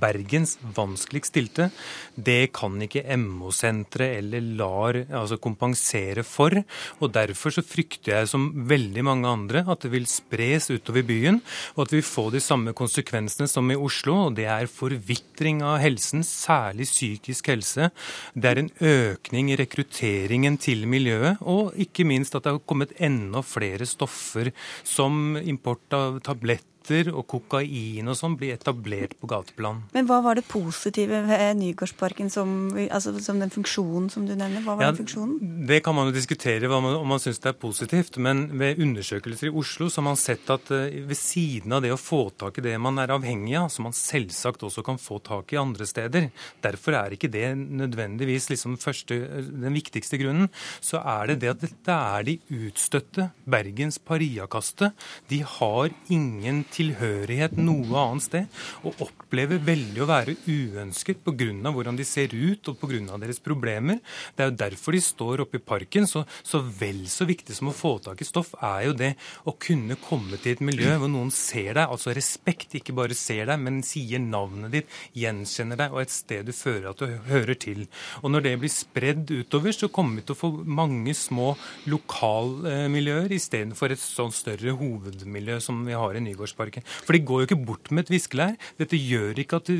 Bergens vanskeligst stilte, det kan ikke MO-senteret eller LAR altså kompensere for. Og derfor så frykter jeg som veldig mange andre at det vil spres utover byen, og at vi får de samme konsekvensene som i Oslo. og det er forvitring forbedring av helsen, særlig psykisk helse. Det er en økning i rekrutteringen til miljøet, og ikke minst at det har kommet enda flere stoffer som import av tabletter sprøyter og kokain og sånn blir etablert på gateplan. Men hva var det positive ved Nygårdsparken som, altså, som den funksjonen som du nevner? Hva var ja, den funksjonen? Det kan man jo diskutere man, om man syns det er positivt. Men ved undersøkelser i Oslo så har man sett at uh, ved siden av det å få tak i det man er avhengig av, som man selvsagt også kan få tak i andre steder, derfor er ikke det nødvendigvis liksom første, den viktigste grunnen, så er det det at dette er de utstøtte, Bergens pariakaste. De har ingen tilhørighet noe annet sted, og opplever veldig å være uønsket pga. hvordan de ser ut og pga. deres problemer. Det er jo derfor de står oppe i parken. Så, så vel så viktig som å få tak i stoff, er jo det å kunne komme til et miljø hvor noen ser deg, altså respekt, ikke bare ser deg, men sier navnet ditt, gjenkjenner deg, og et sted du føler at du hører til. Og når det blir spredd utover, så kommer vi til å få mange små lokalmiljøer istedenfor et sånn større hovedmiljø som vi har i Nygårdsparken. Parken. For de går jo ikke bort med et viskelær. Dette gjør ikke at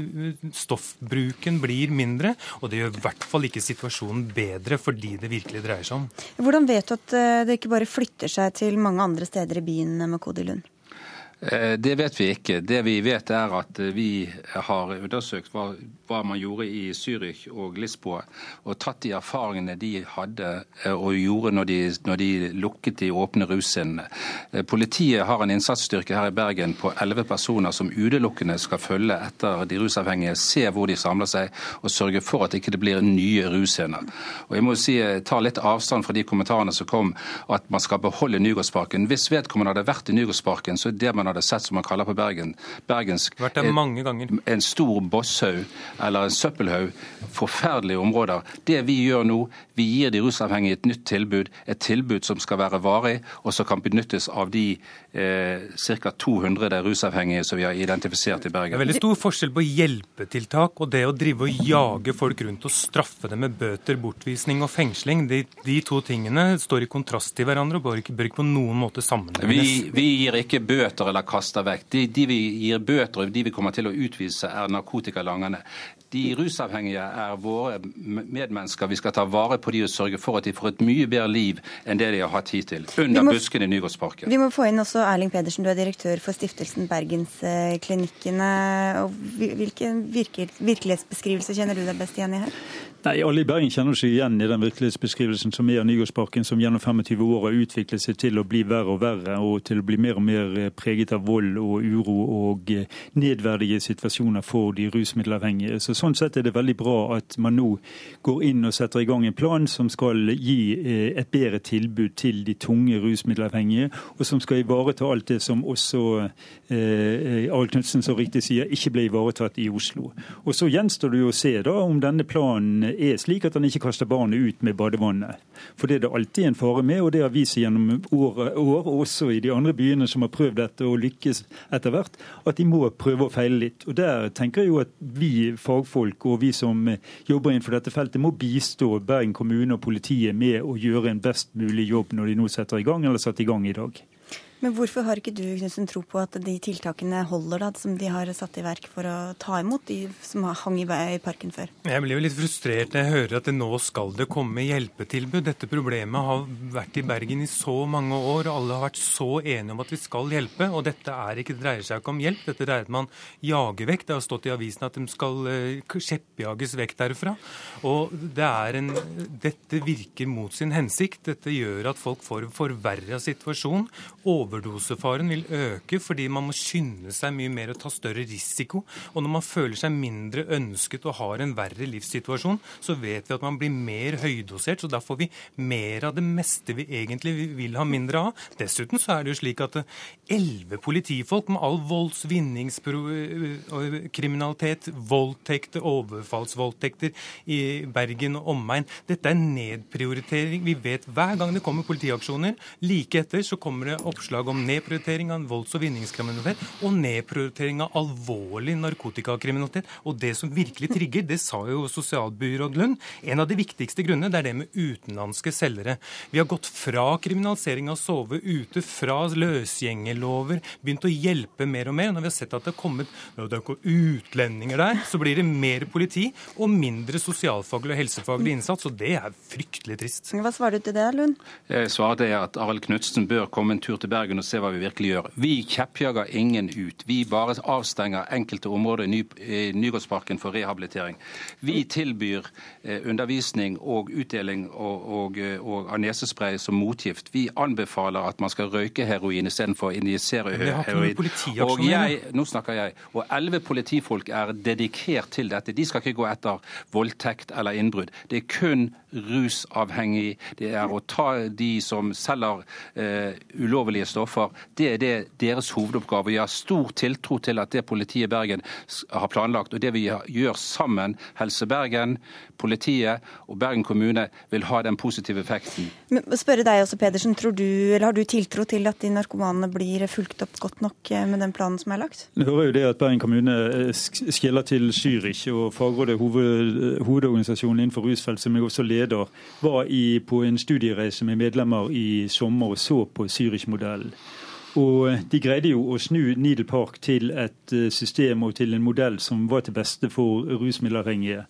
stoffbruken blir mindre, og det gjør i hvert fall ikke situasjonen bedre for de det virkelig dreier seg om. Hvordan vet du at eh, det ikke bare flytter seg til mange andre steder i byen med Kodi Lund? Eh, det vet vi ikke. Det vi vet er at vi har undersøkt hva hva man gjorde i Zürich og Lisboa, og tatt de erfaringene de hadde eh, og gjorde når de, når de lukket de åpne russcenene. Eh, politiet har en innsatsstyrke her i Bergen på elleve personer som utelukkende skal følge etter de rusavhengige, se hvor de samler seg og sørge for at det ikke blir nye russcener. Og jeg må si, tar litt avstand fra de kommentarene som kom at man skal beholde Nygårdsparken. Hvis vedkommende hadde vært i Nygårdsparken, så er det man hadde sett som man kaller på Bergen, bergensk, vært der mange ganger. en stor bosshaug eller en søppelhaug. Forferdelige områder. Det vi gjør nå, vi gir de rusavhengige et nytt tilbud. Et tilbud som skal være varig, og som kan benyttes av de eh, ca. 200 rusavhengige som vi har identifisert i Bergen. Det er veldig stor forskjell på hjelpetiltak og det å drive og jage folk rundt og straffe dem med bøter, bortvisning og fengsling. De, de to tingene står i kontrast til hverandre og bør ikke, bør ikke på noen måte sammenlignes. Vi, vi, gir ikke bøter eller kaster vekk. De, de vi gir bøter og de vi kommer til å utvise, er narkotikalangerne. De rusavhengige er våre medmennesker. Vi skal ta vare på de og sørge for at de får et mye bedre liv enn det de har hatt hittil. Under må, busken i Nygårdsparken. Vi må få inn også Erling Pedersen, du er direktør for stiftelsen Bergensklinikkene. Hvilken virkelighetsbeskrivelse kjenner du deg best igjen i her? Nei, Alle i Bergen kjenner seg igjen i den virkelighetsbeskrivelsen som er av Nygårdsparken, som gjennom 25 år har utviklet seg til å bli verre og verre, og til å bli mer og mer eh, preget av vold og uro og eh, nedverdige situasjoner for de rusmiddelavhengige. Så Sånn sett er det veldig bra at man nå går inn og setter i gang en plan som skal gi eh, et bedre tilbud til de tunge rusmiddelavhengige, og som skal ivareta alt det som også eh, Arild Knutsen så riktig sier, ikke ble ivaretatt i Oslo. Og Så gjenstår det jo å se da om denne planen er slik at han ikke kaster barnet ut med badevannet. For det er det alltid en fare med, og det har vist seg gjennom år, år, også i de andre byene som har prøvd dette og lykkes etter hvert, at de må prøve å feile litt. Og Der tenker jeg jo at vi fagfolk og vi som jobber innenfor dette feltet, må bistå Bergen kommune og politiet med å gjøre en best mulig jobb når de nå setter i gang, eller setter i gang i dag. Men hvorfor har ikke du Knudsen, tro på at de tiltakene holder, da, som de har satt i verk for å ta imot de som hang i parken før? Jeg blir jo litt frustrert når jeg hører at det nå skal det komme hjelpetilbud. Dette problemet har vært i Bergen i så mange år, og alle har vært så enige om at vi skal hjelpe. Og dette er ikke, det dreier seg ikke om hjelp, dette dreier om man jager vekk. Det har stått i avisen at de skal uh, kjeppjages vekk derfra. Og det en, dette virker mot sin hensikt. Dette gjør at folk får forverra situasjon. Over overdosefaren vil øke fordi man må skynde seg mye mer og ta større risiko. Og når man føler seg mindre ønsket og har en verre livssituasjon, så vet vi at man blir mer høydosert. Så da får vi mer av det meste vi egentlig vil ha mindre av. Dessuten så er det jo slik at elleve politifolk med all volds-, vinningskriminalitet, voldtekter, overfallsvoldtekter i Bergen og omegn, dette er nedprioritering. Vi vet hver gang det kommer politiaksjoner, like etter så kommer det oppslag om nedprioritering av volds- og vinningskriminalitet og nedprioritering av alvorlig narkotikakriminalitet. Og det som virkelig trigger, det sa jo sosialbyråd Lund, en av de viktigste grunnene det er det med utenlandske selgere. Vi har gått fra kriminalisering av å sove ute, fra løsgjengerlover, begynt å hjelpe mer og mer. Når vi har sett at det har kommet når det er utlendinger der, så blir det mer politi og mindre sosialfaglig og helsefaglig innsats. Og det er fryktelig trist. Hva svarer du til det, Lund? Jeg svarer det at Arild Knutsen bør komme en tur til Bergen og se hva vi virkelig gjør. Vi kjeppjager ingen ut. Vi bare avstenger enkelte områder i Nygårdsparken for rehabilitering. Vi tilbyr eh, undervisning og utdeling og, og, og av nesespray som motgift. Vi anbefaler at man skal røyke heroin istedenfor injisere heroin. Og jeg, nå snakker jeg. Og elleve politifolk er dedikert til dette. De skal ikke gå etter voldtekt eller innbrudd. Det er kun rusavhengig. Det er å ta de som selger eh, ulovlige stoffer. Det er det deres hovedoppgave. Jeg har stor tiltro til at det politiet i Bergen har planlagt, og det vi gjør sammen, Helse Bergen, politiet og Bergen kommune, vil ha den positive effekten. Men spørre deg også, Pedersen. Tror du, eller Har du tiltro til at de narkomanene blir fulgt opp godt nok eh, med den planen som er lagt? Vi hører jo det at Bergen kommune eh, skjeller til Zürich, og fagrådet, hoved, hovedorganisasjonen innenfor rusfelt, som jeg også leder, var i, på en studiereise med medlemmer i sommer og så på Zürich-modellen. Og De greide jo å snu Needle Park til et eh, system og til en modell som var til beste for rusmiddelavhengige.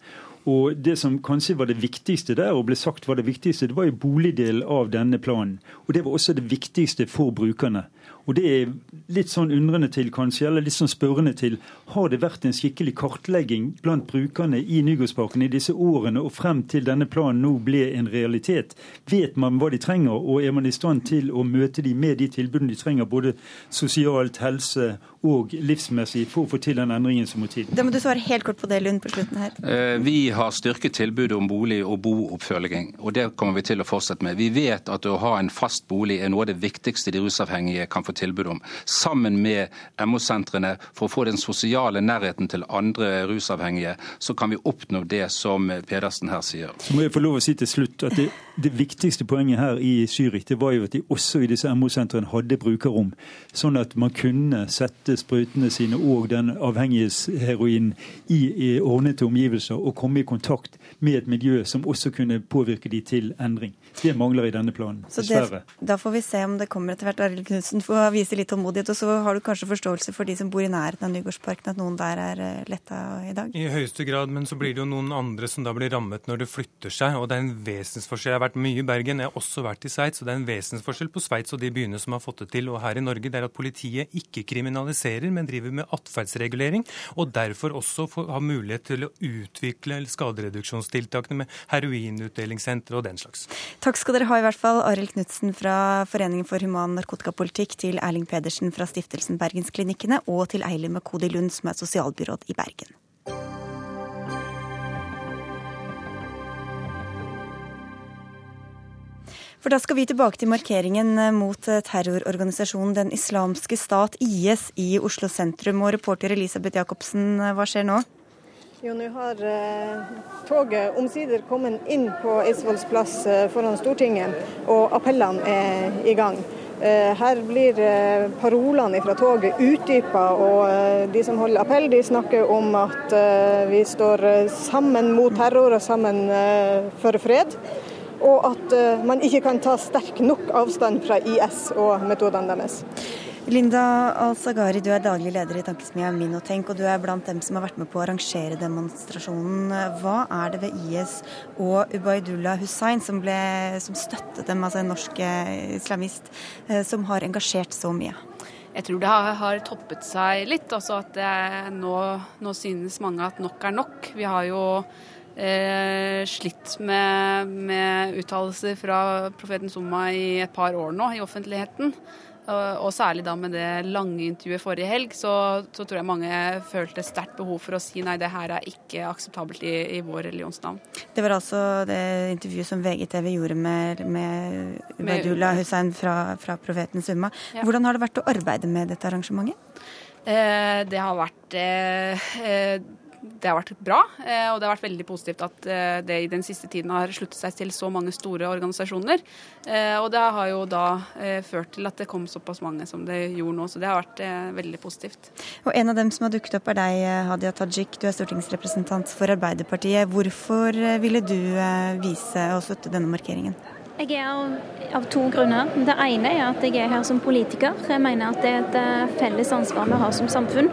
Og Det som kanskje var det viktigste der, og ble sagt var det viktigste, det var jo boligdelen av denne planen. Og Det var også det viktigste for brukerne. Og det er litt sånn undrende til, kanskje, eller litt sånn spørrende til, har det vært en skikkelig kartlegging blant brukerne i Nygårdsparken i disse årene og frem til denne planen nå ble en realitet? Vet man hva de trenger, og er man i stand til å møte dem med de tilbudene de trenger, både sosialt, helse og livsmessig, for å få til den endringen som må til? Da må du svare helt kort på det, Lund, på slutten her. Eh, vi har styrket tilbudet om bolig og booppfølging, og det kommer vi til å fortsette med. Vi vet at å ha en fast bolig er noe av det viktigste de rusavhengige kan få tilbud om, sammen med MO-sentrene for å få den sosiale nærheten til andre rusavhengige, så kan vi oppnå det som Pedersen her sier. Så må jeg få lov å si til slutt at det, det viktigste poenget her i Zürich det var jo at de også i disse MO-sentrene hadde brukerrom, sånn at man kunne sette sprøytene sine og den avhengighetsheroinen i, i ordnede omgivelser og komme i kontakt med et miljø som også kunne påvirke de til endring. Det mangler i denne planen, dessverre. da får vi se om det kommer etter hvert. Arild Knutsen får vise litt tålmodighet. Og så har du kanskje forståelse for de som bor i nærheten av Nygårdsparken, at noen der er eh, letta i dag? I høyeste grad, men så blir det jo noen andre som da blir rammet når det flytter seg. Og det er en vesensforskjell. Jeg har vært mye i Bergen, jeg har også vært i Sveits. Og det er en vesensforskjell på Sveits og de byene som har fått det til. Og her i Norge, det er at politiet ikke kriminaliserer, men driver med atferdsregulering. Og derfor også har mulighet til å utvikle skadereduksjonstiltakene med heroinutdelingssentre og den slags. Takk skal dere ha i hvert fall, Arild Knutsen fra Foreningen for human narkotikapolitikk, til Erling Pedersen fra Stiftelsen Bergensklinikkene og til Eilim Makodi Lund, som er sosialbyråd i Bergen. For da skal vi tilbake til markeringen mot terrororganisasjonen Den islamske stat, IS, i Oslo sentrum. Og reporter Elisabeth Jacobsen, hva skjer nå? Jo, nå har eh, toget omsider kommet inn på Eidsvolls plass eh, foran Stortinget, og appellene er i gang. Eh, her blir eh, parolene fra toget utdypa, og eh, de som holder appell, de snakker om at vi står sammen mot terror og sammen for fred. Og at man ikke kan ta sterk nok avstand fra IS og metodene deres. Linda Al-Sagari, du er daglig leder i tankesmia Minotenk, og du er blant dem som har vært med på å arrangere demonstrasjonen. Hva er det ved IS og Ubaydullah Hussain, som, ble, som støttet dem, altså en norsk eh, islamist, eh, som har engasjert så mye? Jeg tror det har, toppet seg litt. Altså at nå, nå, synes mange at nok er nok. Vi har jo eh, slitt med, med uttalelser fra profeten Summa i et par år nå i offentligheten. Og særlig da med det lange intervjuet forrige helg, så, så tror jeg mange følte sterkt behov for å si nei, det her er ikke akseptabelt i, i vår religionsnavn. Det var altså det intervjuet som VGTV gjorde med, med Ubaydullah Hussein fra, fra Profetens Umma. Ja. Hvordan har det vært å arbeide med dette arrangementet? Eh, det har vært eh, eh det har vært bra, eh, og det har vært veldig positivt at eh, det i den siste tiden har sluttet seg til så mange store organisasjoner. Eh, og det har jo da ført til at det kom såpass mange som det gjorde nå, så det har vært veldig positivt. Og En av dem som har dukket opp er deg, Hadia Tajik. Du er stortingsrepresentant for Arbeiderpartiet. Hvorfor ville du vise og støtte denne markeringen? Jeg er av, av, to grunner. Det ene er at jeg er her som politiker. Jeg mener at det er et eh, felles ansvar vi har som samfunn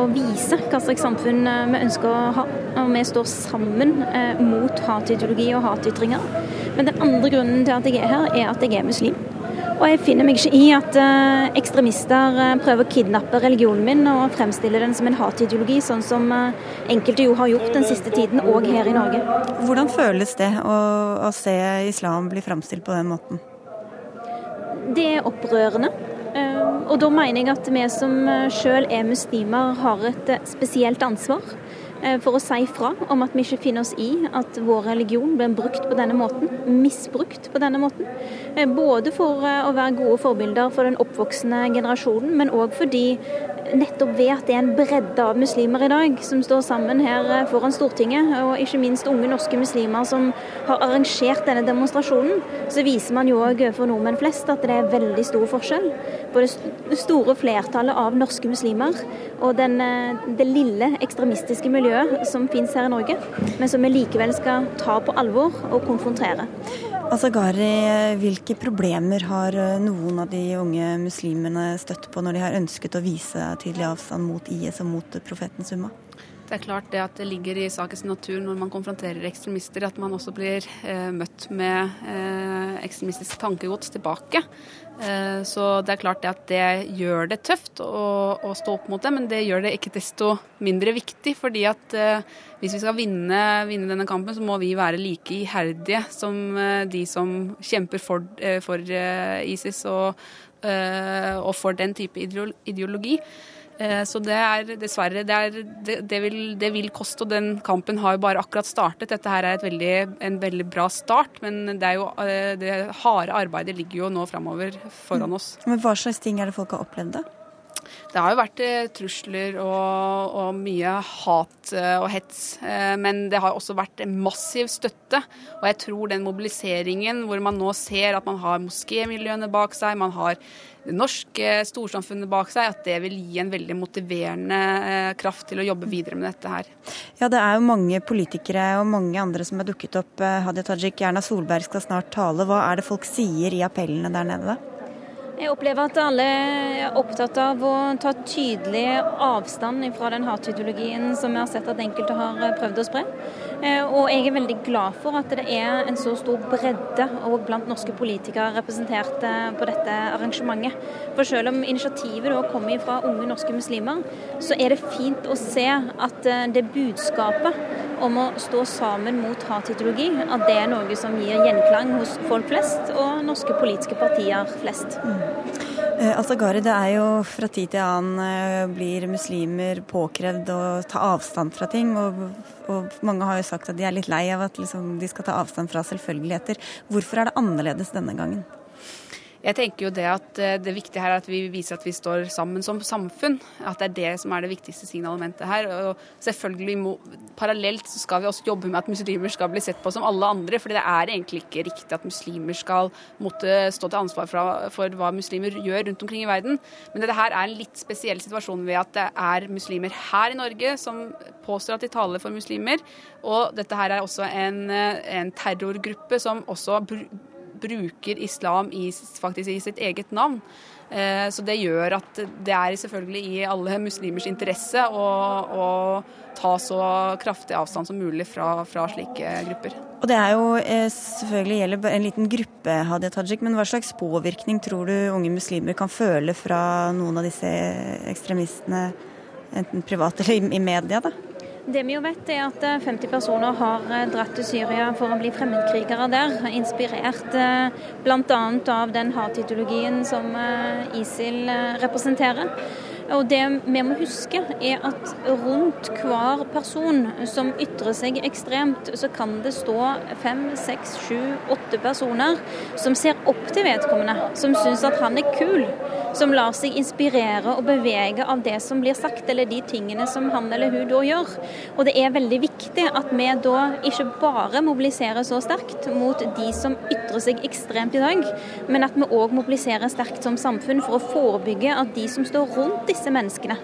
å vise hva slags samfunn eh, vi ønsker å ha. Og vi står sammen eh, mot hatideologi og hatytringer. Men den andre grunnen til at jeg er her, er at jeg er muslim. Og jeg finner meg ikke i at uh, ekstremister uh, prøver å kidnappe religionen min og fremstille den som en hatideologi, sånn som uh, enkelte jo har gjort den siste tiden, òg her i Norge. Hvordan føles det å, å se islam bli fremstilt på den måten? Det er opprørende. Og da mener jeg at vi som sjøl er muslimer, har et spesielt ansvar. Eh, for å si fra om at vi ikke finner oss i at vår religion blir brukt på denne måten, misbrukt på denne måten. Eh, både for eh, å være gode forbilder for den oppvoksende generasjonen, men òg fordi nettopp ved at det er en bredde av muslimer i dag som står sammen her foran Stortinget, og ikke minst unge norske muslimer som har arrangert denne demonstrasjonen, så viser man jo òg for nordmenn flest at det er veldig stor forskjell på det store flertallet av norske muslimer og den, det lille ekstremistiske miljøet som finnes her i Norge, men som vi likevel skal ta på alvor og konfrontere. Altså Gari, hvilke problemer har eh, noen av de unge muslimene støtt på når de har ønsket å vise tydelig avstand mot IS og mot profeten Summa? Det er klart det at det ligger i sakens natur når man konfronterer ekstremister, at man også blir eh, møtt med eh, ekstremistisk tankegods tilbake. Eh, så det er klart at det gjør det tøft å, å, stå opp mot det, men det gjør det ikke desto mindre viktig. fordi at eh, hvis vi skal vinne, vinne, denne kampen, så må vi være like iherdige som eh, de som kjemper for, for ISIS og, og, for den type ideologi. Så det er dessverre det, er, det, det, vil, det, vil, koste, og den kampen har jo bare akkurat startet. Dette her er veldig, en veldig bra start, men det, er jo, det harde arbeidet ligger jo nå framover foran oss. Men Hva slags ting er det folk har opplevd, da? Det har jo vært eh, trusler og, og, mye hat eh, og hets, eh, men det har også vært massiv støtte. Og jeg tror den mobiliseringen hvor man nå ser at man har moskémiljøene bak seg, man har det norske storsamfunnet bak seg, at det vil gi en veldig motiverende kraft til å jobbe videre med dette her. Ja, det er jo mange politikere og mange andre som har dukket opp. Hadia Tajik, Erna Solberg skal snart tale. Hva er det folk sier i appellene der nede, da? Jeg opplever at alle er opptatt av å ta tydelig avstand fra den hatideologien som vi har sett at enkelte har eh, prøvd å spre. Eh, og jeg er veldig glad for at det er en så stor bredde og blant norske politikere representert eh, på dette arrangementet. For selv om initiativet da kommer fra unge norske muslimer, så er det fint å se at det budskapet om å stå sammen mot hatideologi, at det er noe som gir gjenklang hos folk flest og norske politiske partier flest. Mm. Eh, altså Gari, det er jo fra tid til annen eh, blir muslimer påkrevd å ta avstand fra ting. Og, og, mange har jo sagt at de er litt lei av at liksom, de skal ta avstand fra selvfølgeligheter. Hvorfor er det annerledes denne gangen? Jeg tenker jo det at eh, det viktige her er at vi viser at vi står sammen som samfunn. At det er det som er det viktigste signalementet her. Og selvfølgelig må, parallelt så skal vi også jobbe med at muslimer skal bli sett på som alle andre. For det er egentlig ikke riktig at muslimer skal måtte stå til ansvar for, for hva muslimer gjør rundt omkring i verden. Men dette her er en litt spesiell situasjon ved at det er muslimer her i Norge som påstår at de taler for muslimer. Og dette her er også en, en terrorgruppe som også bruker islam i, faktisk i sitt eget navn. Eh, så det gjør at det er selvfølgelig i alle muslimers interesse å, å ta så kraftig avstand som mulig fra, fra, slike grupper. Og Det er jo eh, selvfølgelig gjelder en liten gruppe, Hadia Tajik, men hva slags påvirkning tror du unge muslimer kan føle fra noen av disse ekstremistene, enten privat eller i media? da? Det vi jo vet er at 50 personer har dratt til Syria for å bli fremmedkrigere der. Inspirert bl.a. av den hatideologien som ISIL representerer. Og det vi må huske, er at rundt hver person som ytrer seg ekstremt, så kan det stå fem, seks, sju, åtte personer som ser opp til vedkommende, som syns at han er kul. Som lar seg inspirere og bevege av det som blir sagt, eller de tingene som han eller hun da gjør. Og det er veldig viktig at vi da ikke bare mobiliserer så sterkt mot de som ytrer seg ekstremt i dag, men at vi òg mobiliserer sterkt som samfunn for å forebygge at de som står rundt disse disse menneskene,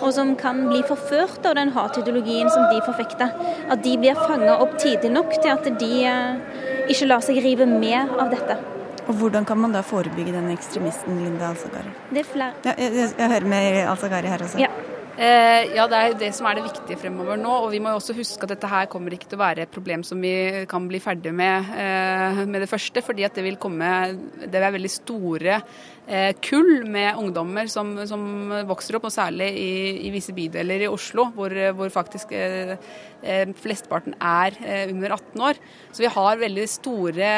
og som kan bli forført av den hatideologien som de forfekter. At de blir fanga opp tidlig nok til at de eh, ikke lar seg rive med av dette. Og Hvordan kan man da forebygge denne ekstremisten Linda Alsagari? Det er flere. Ja, jeg, jeg, hører med Alsagari her også. Ja. Eh, ja, det er det som er det viktige fremover nå. Og vi må jo også huske at dette her kommer ikke til å være et problem som vi kan bli ferdig med eh, med det første. fordi at det vil komme Det er veldig store kull med ungdommer som, som, vokser opp, og særlig i, i visse bydeler i Oslo, hvor, hvor faktisk eh, eh flesteparten er eh, under 18 år. Så vi har veldig store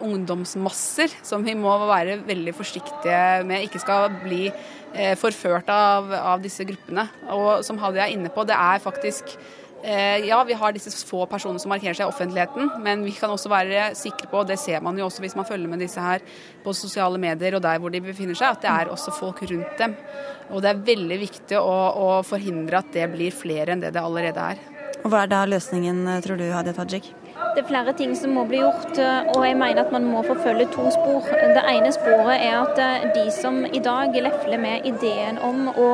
ungdomsmasser som vi må være veldig forsiktige med ikke skal bli Eh, forført av, av, disse gruppene. Og som Hadia er inne på, det er faktisk eh, ja, vi har disse få personene som markerer seg i offentligheten, men vi kan også være sikre på, og det ser man jo også hvis man følger med disse her på sosiale medier og der hvor de befinner seg, at det er også folk rundt dem. Og det er veldig viktig å, å forhindre at det blir flere enn det det allerede er. Og Hva er da løsningen, tror du, Hadia Tajik? Det er flere ting som må bli gjort, eh, og jeg mener at man må forfølge to spor. Det ene sporet er at eh, de som i dag lefler med ideen om å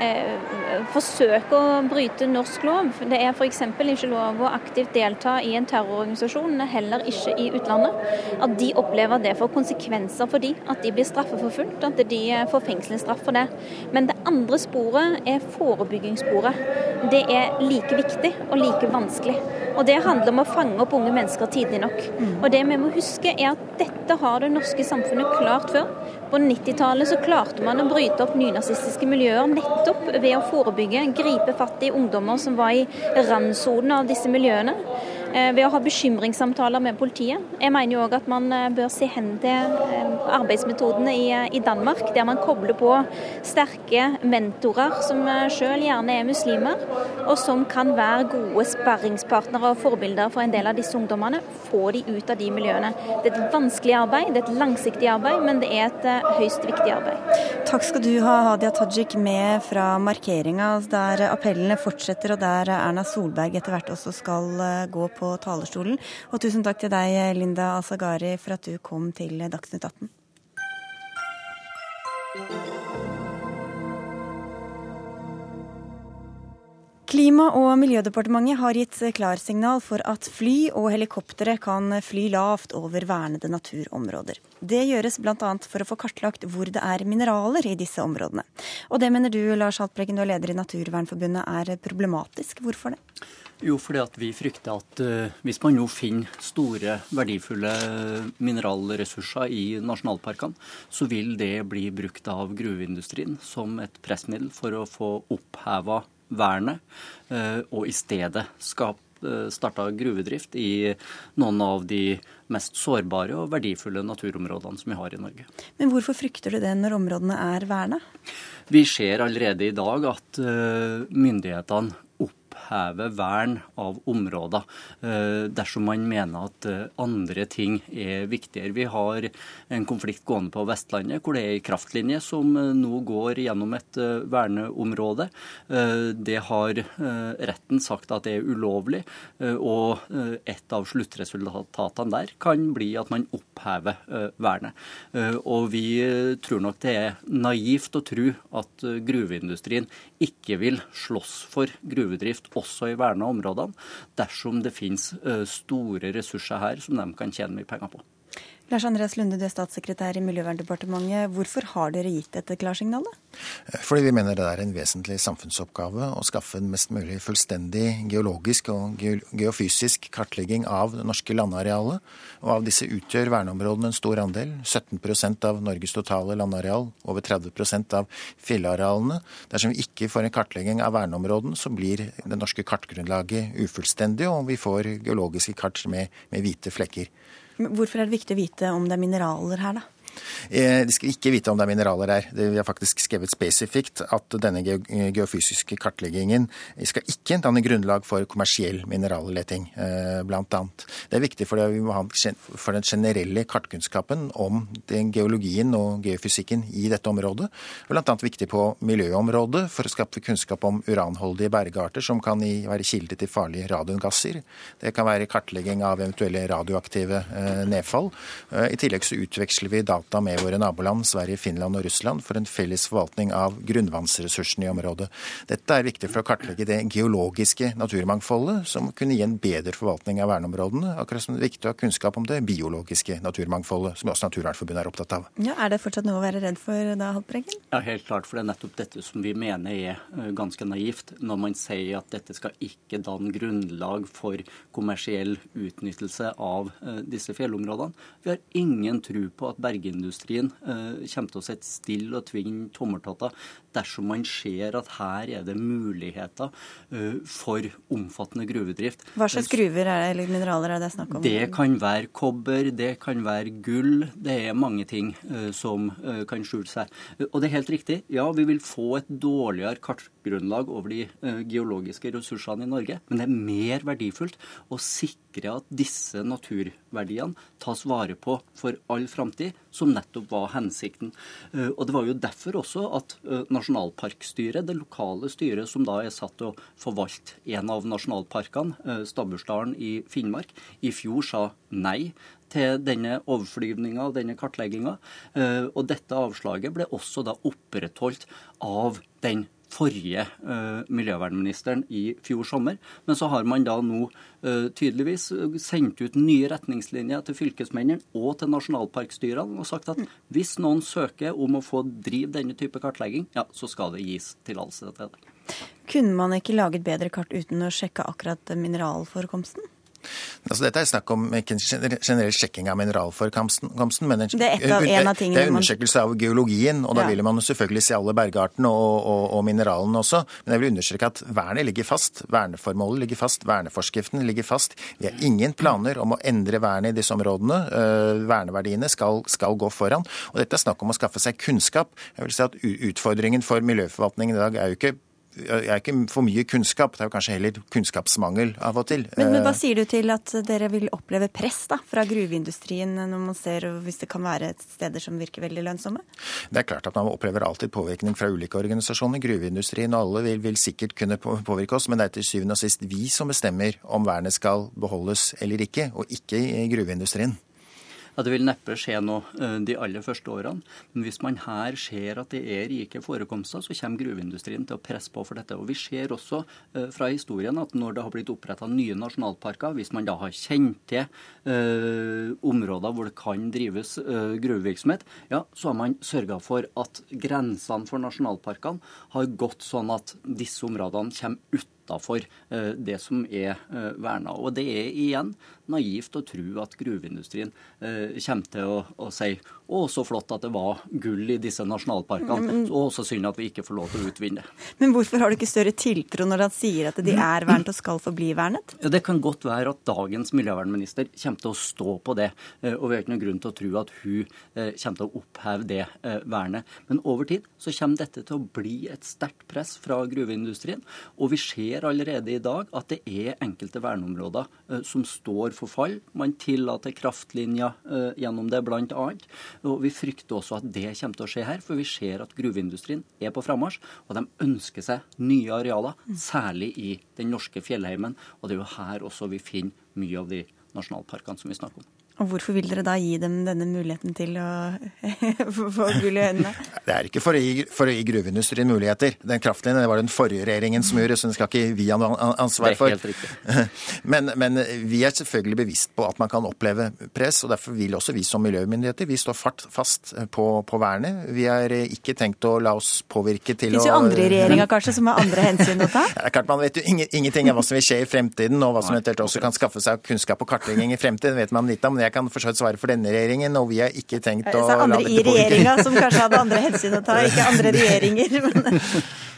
eh, å bryte norsk lov. Det er f.eks. ikke lov å aktivt delta i en terrororganisasjon, heller ikke i utlandet. At de opplever det får konsekvenser for de, at de blir straffeforfulgt, at de får fengselsstraff for det. Men det andre sporet er forebyggingssporet. Det er like viktig og like vanskelig. Og Det handler om å fange opp unge mennesker tidlig nok. Mm. Og det vi må huske er at Dette har det norske samfunnet klart før. På 90-tallet så klarte man å bryte opp nynazistiske miljøer nettopp ved å forebygge, gripe fatt i ungdommer som var i randsonen av disse miljøene. Eh, ved å ha bekymringssamtaler med politiet. Jeg mener jo òg at man eh, bør se hen til eh, arbeidsmetodene i, Danmark, der man kobler på sterke mentorer som sjøl gjerne er muslimer, og som kan være gode sparringspartnere og forbilder for en del av disse ungdommene. Få de ut av de miljøene. Det er et vanskelig arbeid, det er et langsiktig arbeid, men det er et høyst viktig arbeid. Takk skal du ha, Hadia Tajik, med fra markeringa der appellene fortsetter, og der Erna Solberg etter hvert også skal gå på på talerstolen. Og tusen takk til deg, Linda Asagari, for at du kom til Dagsnytt 18. Klima- og miljødepartementet har gitt klarsignal for at fly og helikoptre kan fly lavt over vernede naturområder. Det gjøres bl.a. for å få kartlagt hvor det er mineraler i disse områdene. Og det mener du, Lars Haltbrekken, du er leder i Naturvernforbundet, er problematisk. Hvorfor det? Jo, fordi at vi frykter at uh, hvis man nå finner store, verdifulle mineralressurser i nasjonalparkene, så vil det bli brukt av gruveindustrien som et pressmiddel for å få oppheva vernet, uh, og i stedet skape starta gruvedrift i noen av de mest sårbare og verdifulle naturområdene som vi har i Norge. Men hvorfor frykter du det når områdene er verna? Vi ser allerede i dag at myndighetene oppheve vern av områder eh, dersom man mener at eh, andre ting er viktigere. Vi har en konflikt gående på Vestlandet hvor det er en kraftlinje som eh, nå går gjennom et verneområde. Det har retten sagt at det er ulovlig, og et av sluttresultatene der kan bli at man opphever vernet. Og vi tror nok det er naivt å tro at gruveindustrien ikke vil slåss for gruvedrift også i verna områdene, dersom det finnes store ressurser her som de kan tjene mye penger på. Lars Andreas Lunde, du er statssekretær i Miljøverndepartementet. Hvorfor har dere gitt dette klarsignalet? Fordi vi mener det er en vesentlig samfunnsoppgave å skaffe en mest mulig fullstendig geologisk og geofysisk kartlegging av det norske landarealet. Og av disse utgjør verneområdene en stor andel. 17% av Norges totale landareal, over 30% av fillearealene. Dersom vi ikke får en kartlegging av verneområdene, så blir det norske kartgrunnlaget ufullstendig, og vi får geologiske kart med, med hvite flekker. Hvorfor er det viktig å vite om det er mineraler her, da? Eh, de skal ikke vite om det er mineraler her. Vi har faktisk skrevet spesifikt at denne geofysiske kartleggingen skal ikke danne grunnlag for kommersiell mineralleting, eh, bl.a. Det er viktig for den generelle kartkunnskapen om geologien og geofysikken i dette området. Bl.a. viktig på miljøområdet for å skaffe kunnskap om uranholdige bergarter som kan være kilde til farlige radiongasser. Det kan være kartlegging av eventuelle radioaktive eh, nedfall. I tillegg så utveksler vi data data med våre naboland Sverige, Finland og Russland for en felles forvaltning av grunnvannsressursene i området. Dette er viktig for å kartlegge det geologiske naturmangfoldet, som kunne gi en bedre forvaltning av verneområdene, akkurat som det er viktig å ha kunnskap om det biologiske naturmangfoldet, som også Naturvernforbundet er opptatt av. Ja, Er det fortsatt noe å være redd for da, Haltbrekken? Ja, helt klart. For det er nettopp dette som vi mener er ganske naivt, når man sier at dette skal ikke danne grunnlag for kommersiell utnyttelse av disse fjellområdene. Vi har ingen tro på at bergindustri oljeindustrien eh, kommer til å sitte stille og tvinge tommeltotter dersom man ser at her er det muligheter eh, for omfattende gruvedrift. Hva slags gruver er det, eller mineraler er det snakk om? Det kan være kobber, det kan være gull. Det er mange ting eh, som kan skjule seg. Og det er helt riktig, ja, vi vil få et dårligere kartgrunnlag over de geologiske ressursene i Norge, men det er mer verdifullt å sikre at disse naturverdiene tas vare på for all framtid, som nettopp var hensikten. Eh, og Det var jo derfor også at eh, nasjonalparkstyret, det lokale styret som da er satt til å forvalte en av nasjonalparkene, eh, Stabbursdalen i Finnmark, i fjor sa nei til denne overflyvninga og denne kartlegginga. Og dette avslaget ble også da opprettholdt av den forrige uh, miljøvernministeren i fjor sommer. Men så har man da nå uh, tydeligvis sendt ut nye retningslinjer til fylkesmennene og til nasjonalparkstyrene og sagt at hvis noen søker om å få drive denne type kartlegging, ja, så skal det gis tillatelse til det. Kunne man ikke laget bedre kart uten å sjekke akkurat mineralforekomsten? Altså, dette er snakk om ikke generell sjekking av mineralforekomsten, men en, det er, av, en av det er undersøkelse av geologien. og Da ja. vil man selvfølgelig se alle bergartene og, og, og, mineralene også. Men jeg vil understreke at vernet ligger fast. Verneformålet ligger fast. Verneforskriften ligger fast. Vi har ingen planer om å endre vernet i disse områdene. Uh, verneverdiene skal, skal, gå foran. Og dette er snakk om å skaffe seg kunnskap. Jeg vil si at Utfordringen for miljøforvaltningen i dag er jo ikke er ikke for mye kunnskap, det er jo kanskje heller kunnskapsmangel av og til. Men, men hva sier du til at dere vil oppleve press da, fra gruveindustrien når man ser hvis det kan være steder som virker veldig lønnsomme? Det er klart at man opplever alltid påvirkning fra ulike organisasjoner. Gruveindustrien og alle vil, vil sikkert kunne påvirke oss, men det er til syvende og sist vi som bestemmer om vernet skal beholdes eller ikke, og ikke gruveindustrien. Ja, Det vil neppe skje noe eh, de aller første årene. Men hvis man her ser at det er rike forekomster, så kommer gruveindustrien til å presse på for dette. Og Vi ser også eh, fra historien at når det har blitt oppretta nye nasjonalparker, hvis man da har kjent til eh, områder hvor det kan drives gruvevirksomhet, ja, så har man sørga for at grensene for nasjonalparkene har gått sånn at disse områdene kommer ut utafor eh, det som er eh, verna. Og det er igjen naivt å tro at gruveindustrien eh, kommer til å, å si å, så flott at det var gull i disse nasjonalparkene, og så synd at vi ikke får lov til å utvinne. Men hvorfor har du ikke større tiltro når han sier at de er vernet og skal forbli vernet? Det kan godt være at dagens miljøvernminister kommer til å stå på det, og vi har ikke noen grunn til å tro at hun kommer til å oppheve det vernet. Men over tid så kommer dette til å bli et sterkt press fra gruveindustrien, og vi ser allerede i dag at det er enkelte verneområder som står for fall. Man tillater kraftlinjer gjennom det, bl.a. Og vi frykter også at det kommer til å skje her, for vi ser at gruveindustrien er på frammarsj, og de ønsker seg nye arealer, særlig i den norske fjellheimen. Og det er jo her også vi finner mye av de nasjonalparkene som vi snakker om. Og hvorfor vil dere da gi dem denne muligheten til å få gull i øynene? Det er ikke for å, gi, for å gi gruveindustrien muligheter. Den kraftlinjen var det den forrige regjeringen som gjorde, så den skal ikke vi ha noe ansvar for. Det er helt riktig. Men, men, vi er selvfølgelig bevisst på at man kan oppleve press, og derfor vil også vi som miljømyndigheter vi står fast på, på vernet. Vi har ikke tenkt å la oss påvirke til å Det fins jo andre i regjeringa kanskje som har andre hensyn å ta? Det er klart Man vet jo ingenting av hva som vil skje i fremtiden, og hva som eventuelt også kan skaffe seg kunnskap og kartlegging i fremtiden. vet man litt om. Men jeg kan for så vidt svare for denne regjeringen, og vi har ikke tenkt å la dette påvirke. Andre i regjeringa som kanskje hadde andre hensyn å ta, ikke andre regjeringer. Men...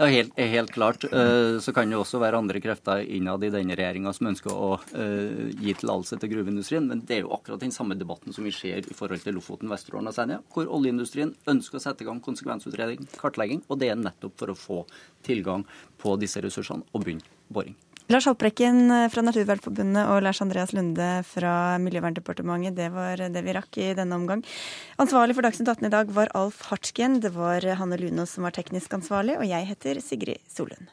Ja, helt, helt, klart. Eh, så kan det også være andre krefter innad i denne regjeringa som ønsker å uh, gi tillatelse til gruveindustrien. Men det er jo akkurat den samme debatten som vi ser i forhold til Lofoten, Vesterålen og Senja, hvor oljeindustrien ønsker å sette i gang konsekvensutredning, kartlegging, og det er nettopp for å få tilgang på disse ressursene og begynne boring. Lars Haltbrekken fra Naturvernforbundet og Lars Andreas Lunde fra Miljøverndepartementet. Det var det vi rakk i denne omgang. Ansvarlig for Dagsnytt 18 i dag var Alf Hartgen. Det var Hanne Lunås som var teknisk ansvarlig, og jeg heter Sigrid Solund.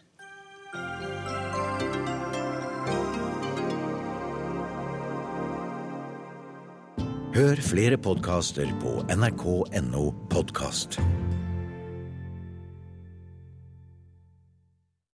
Hør flere podkaster på nrk.no podkast.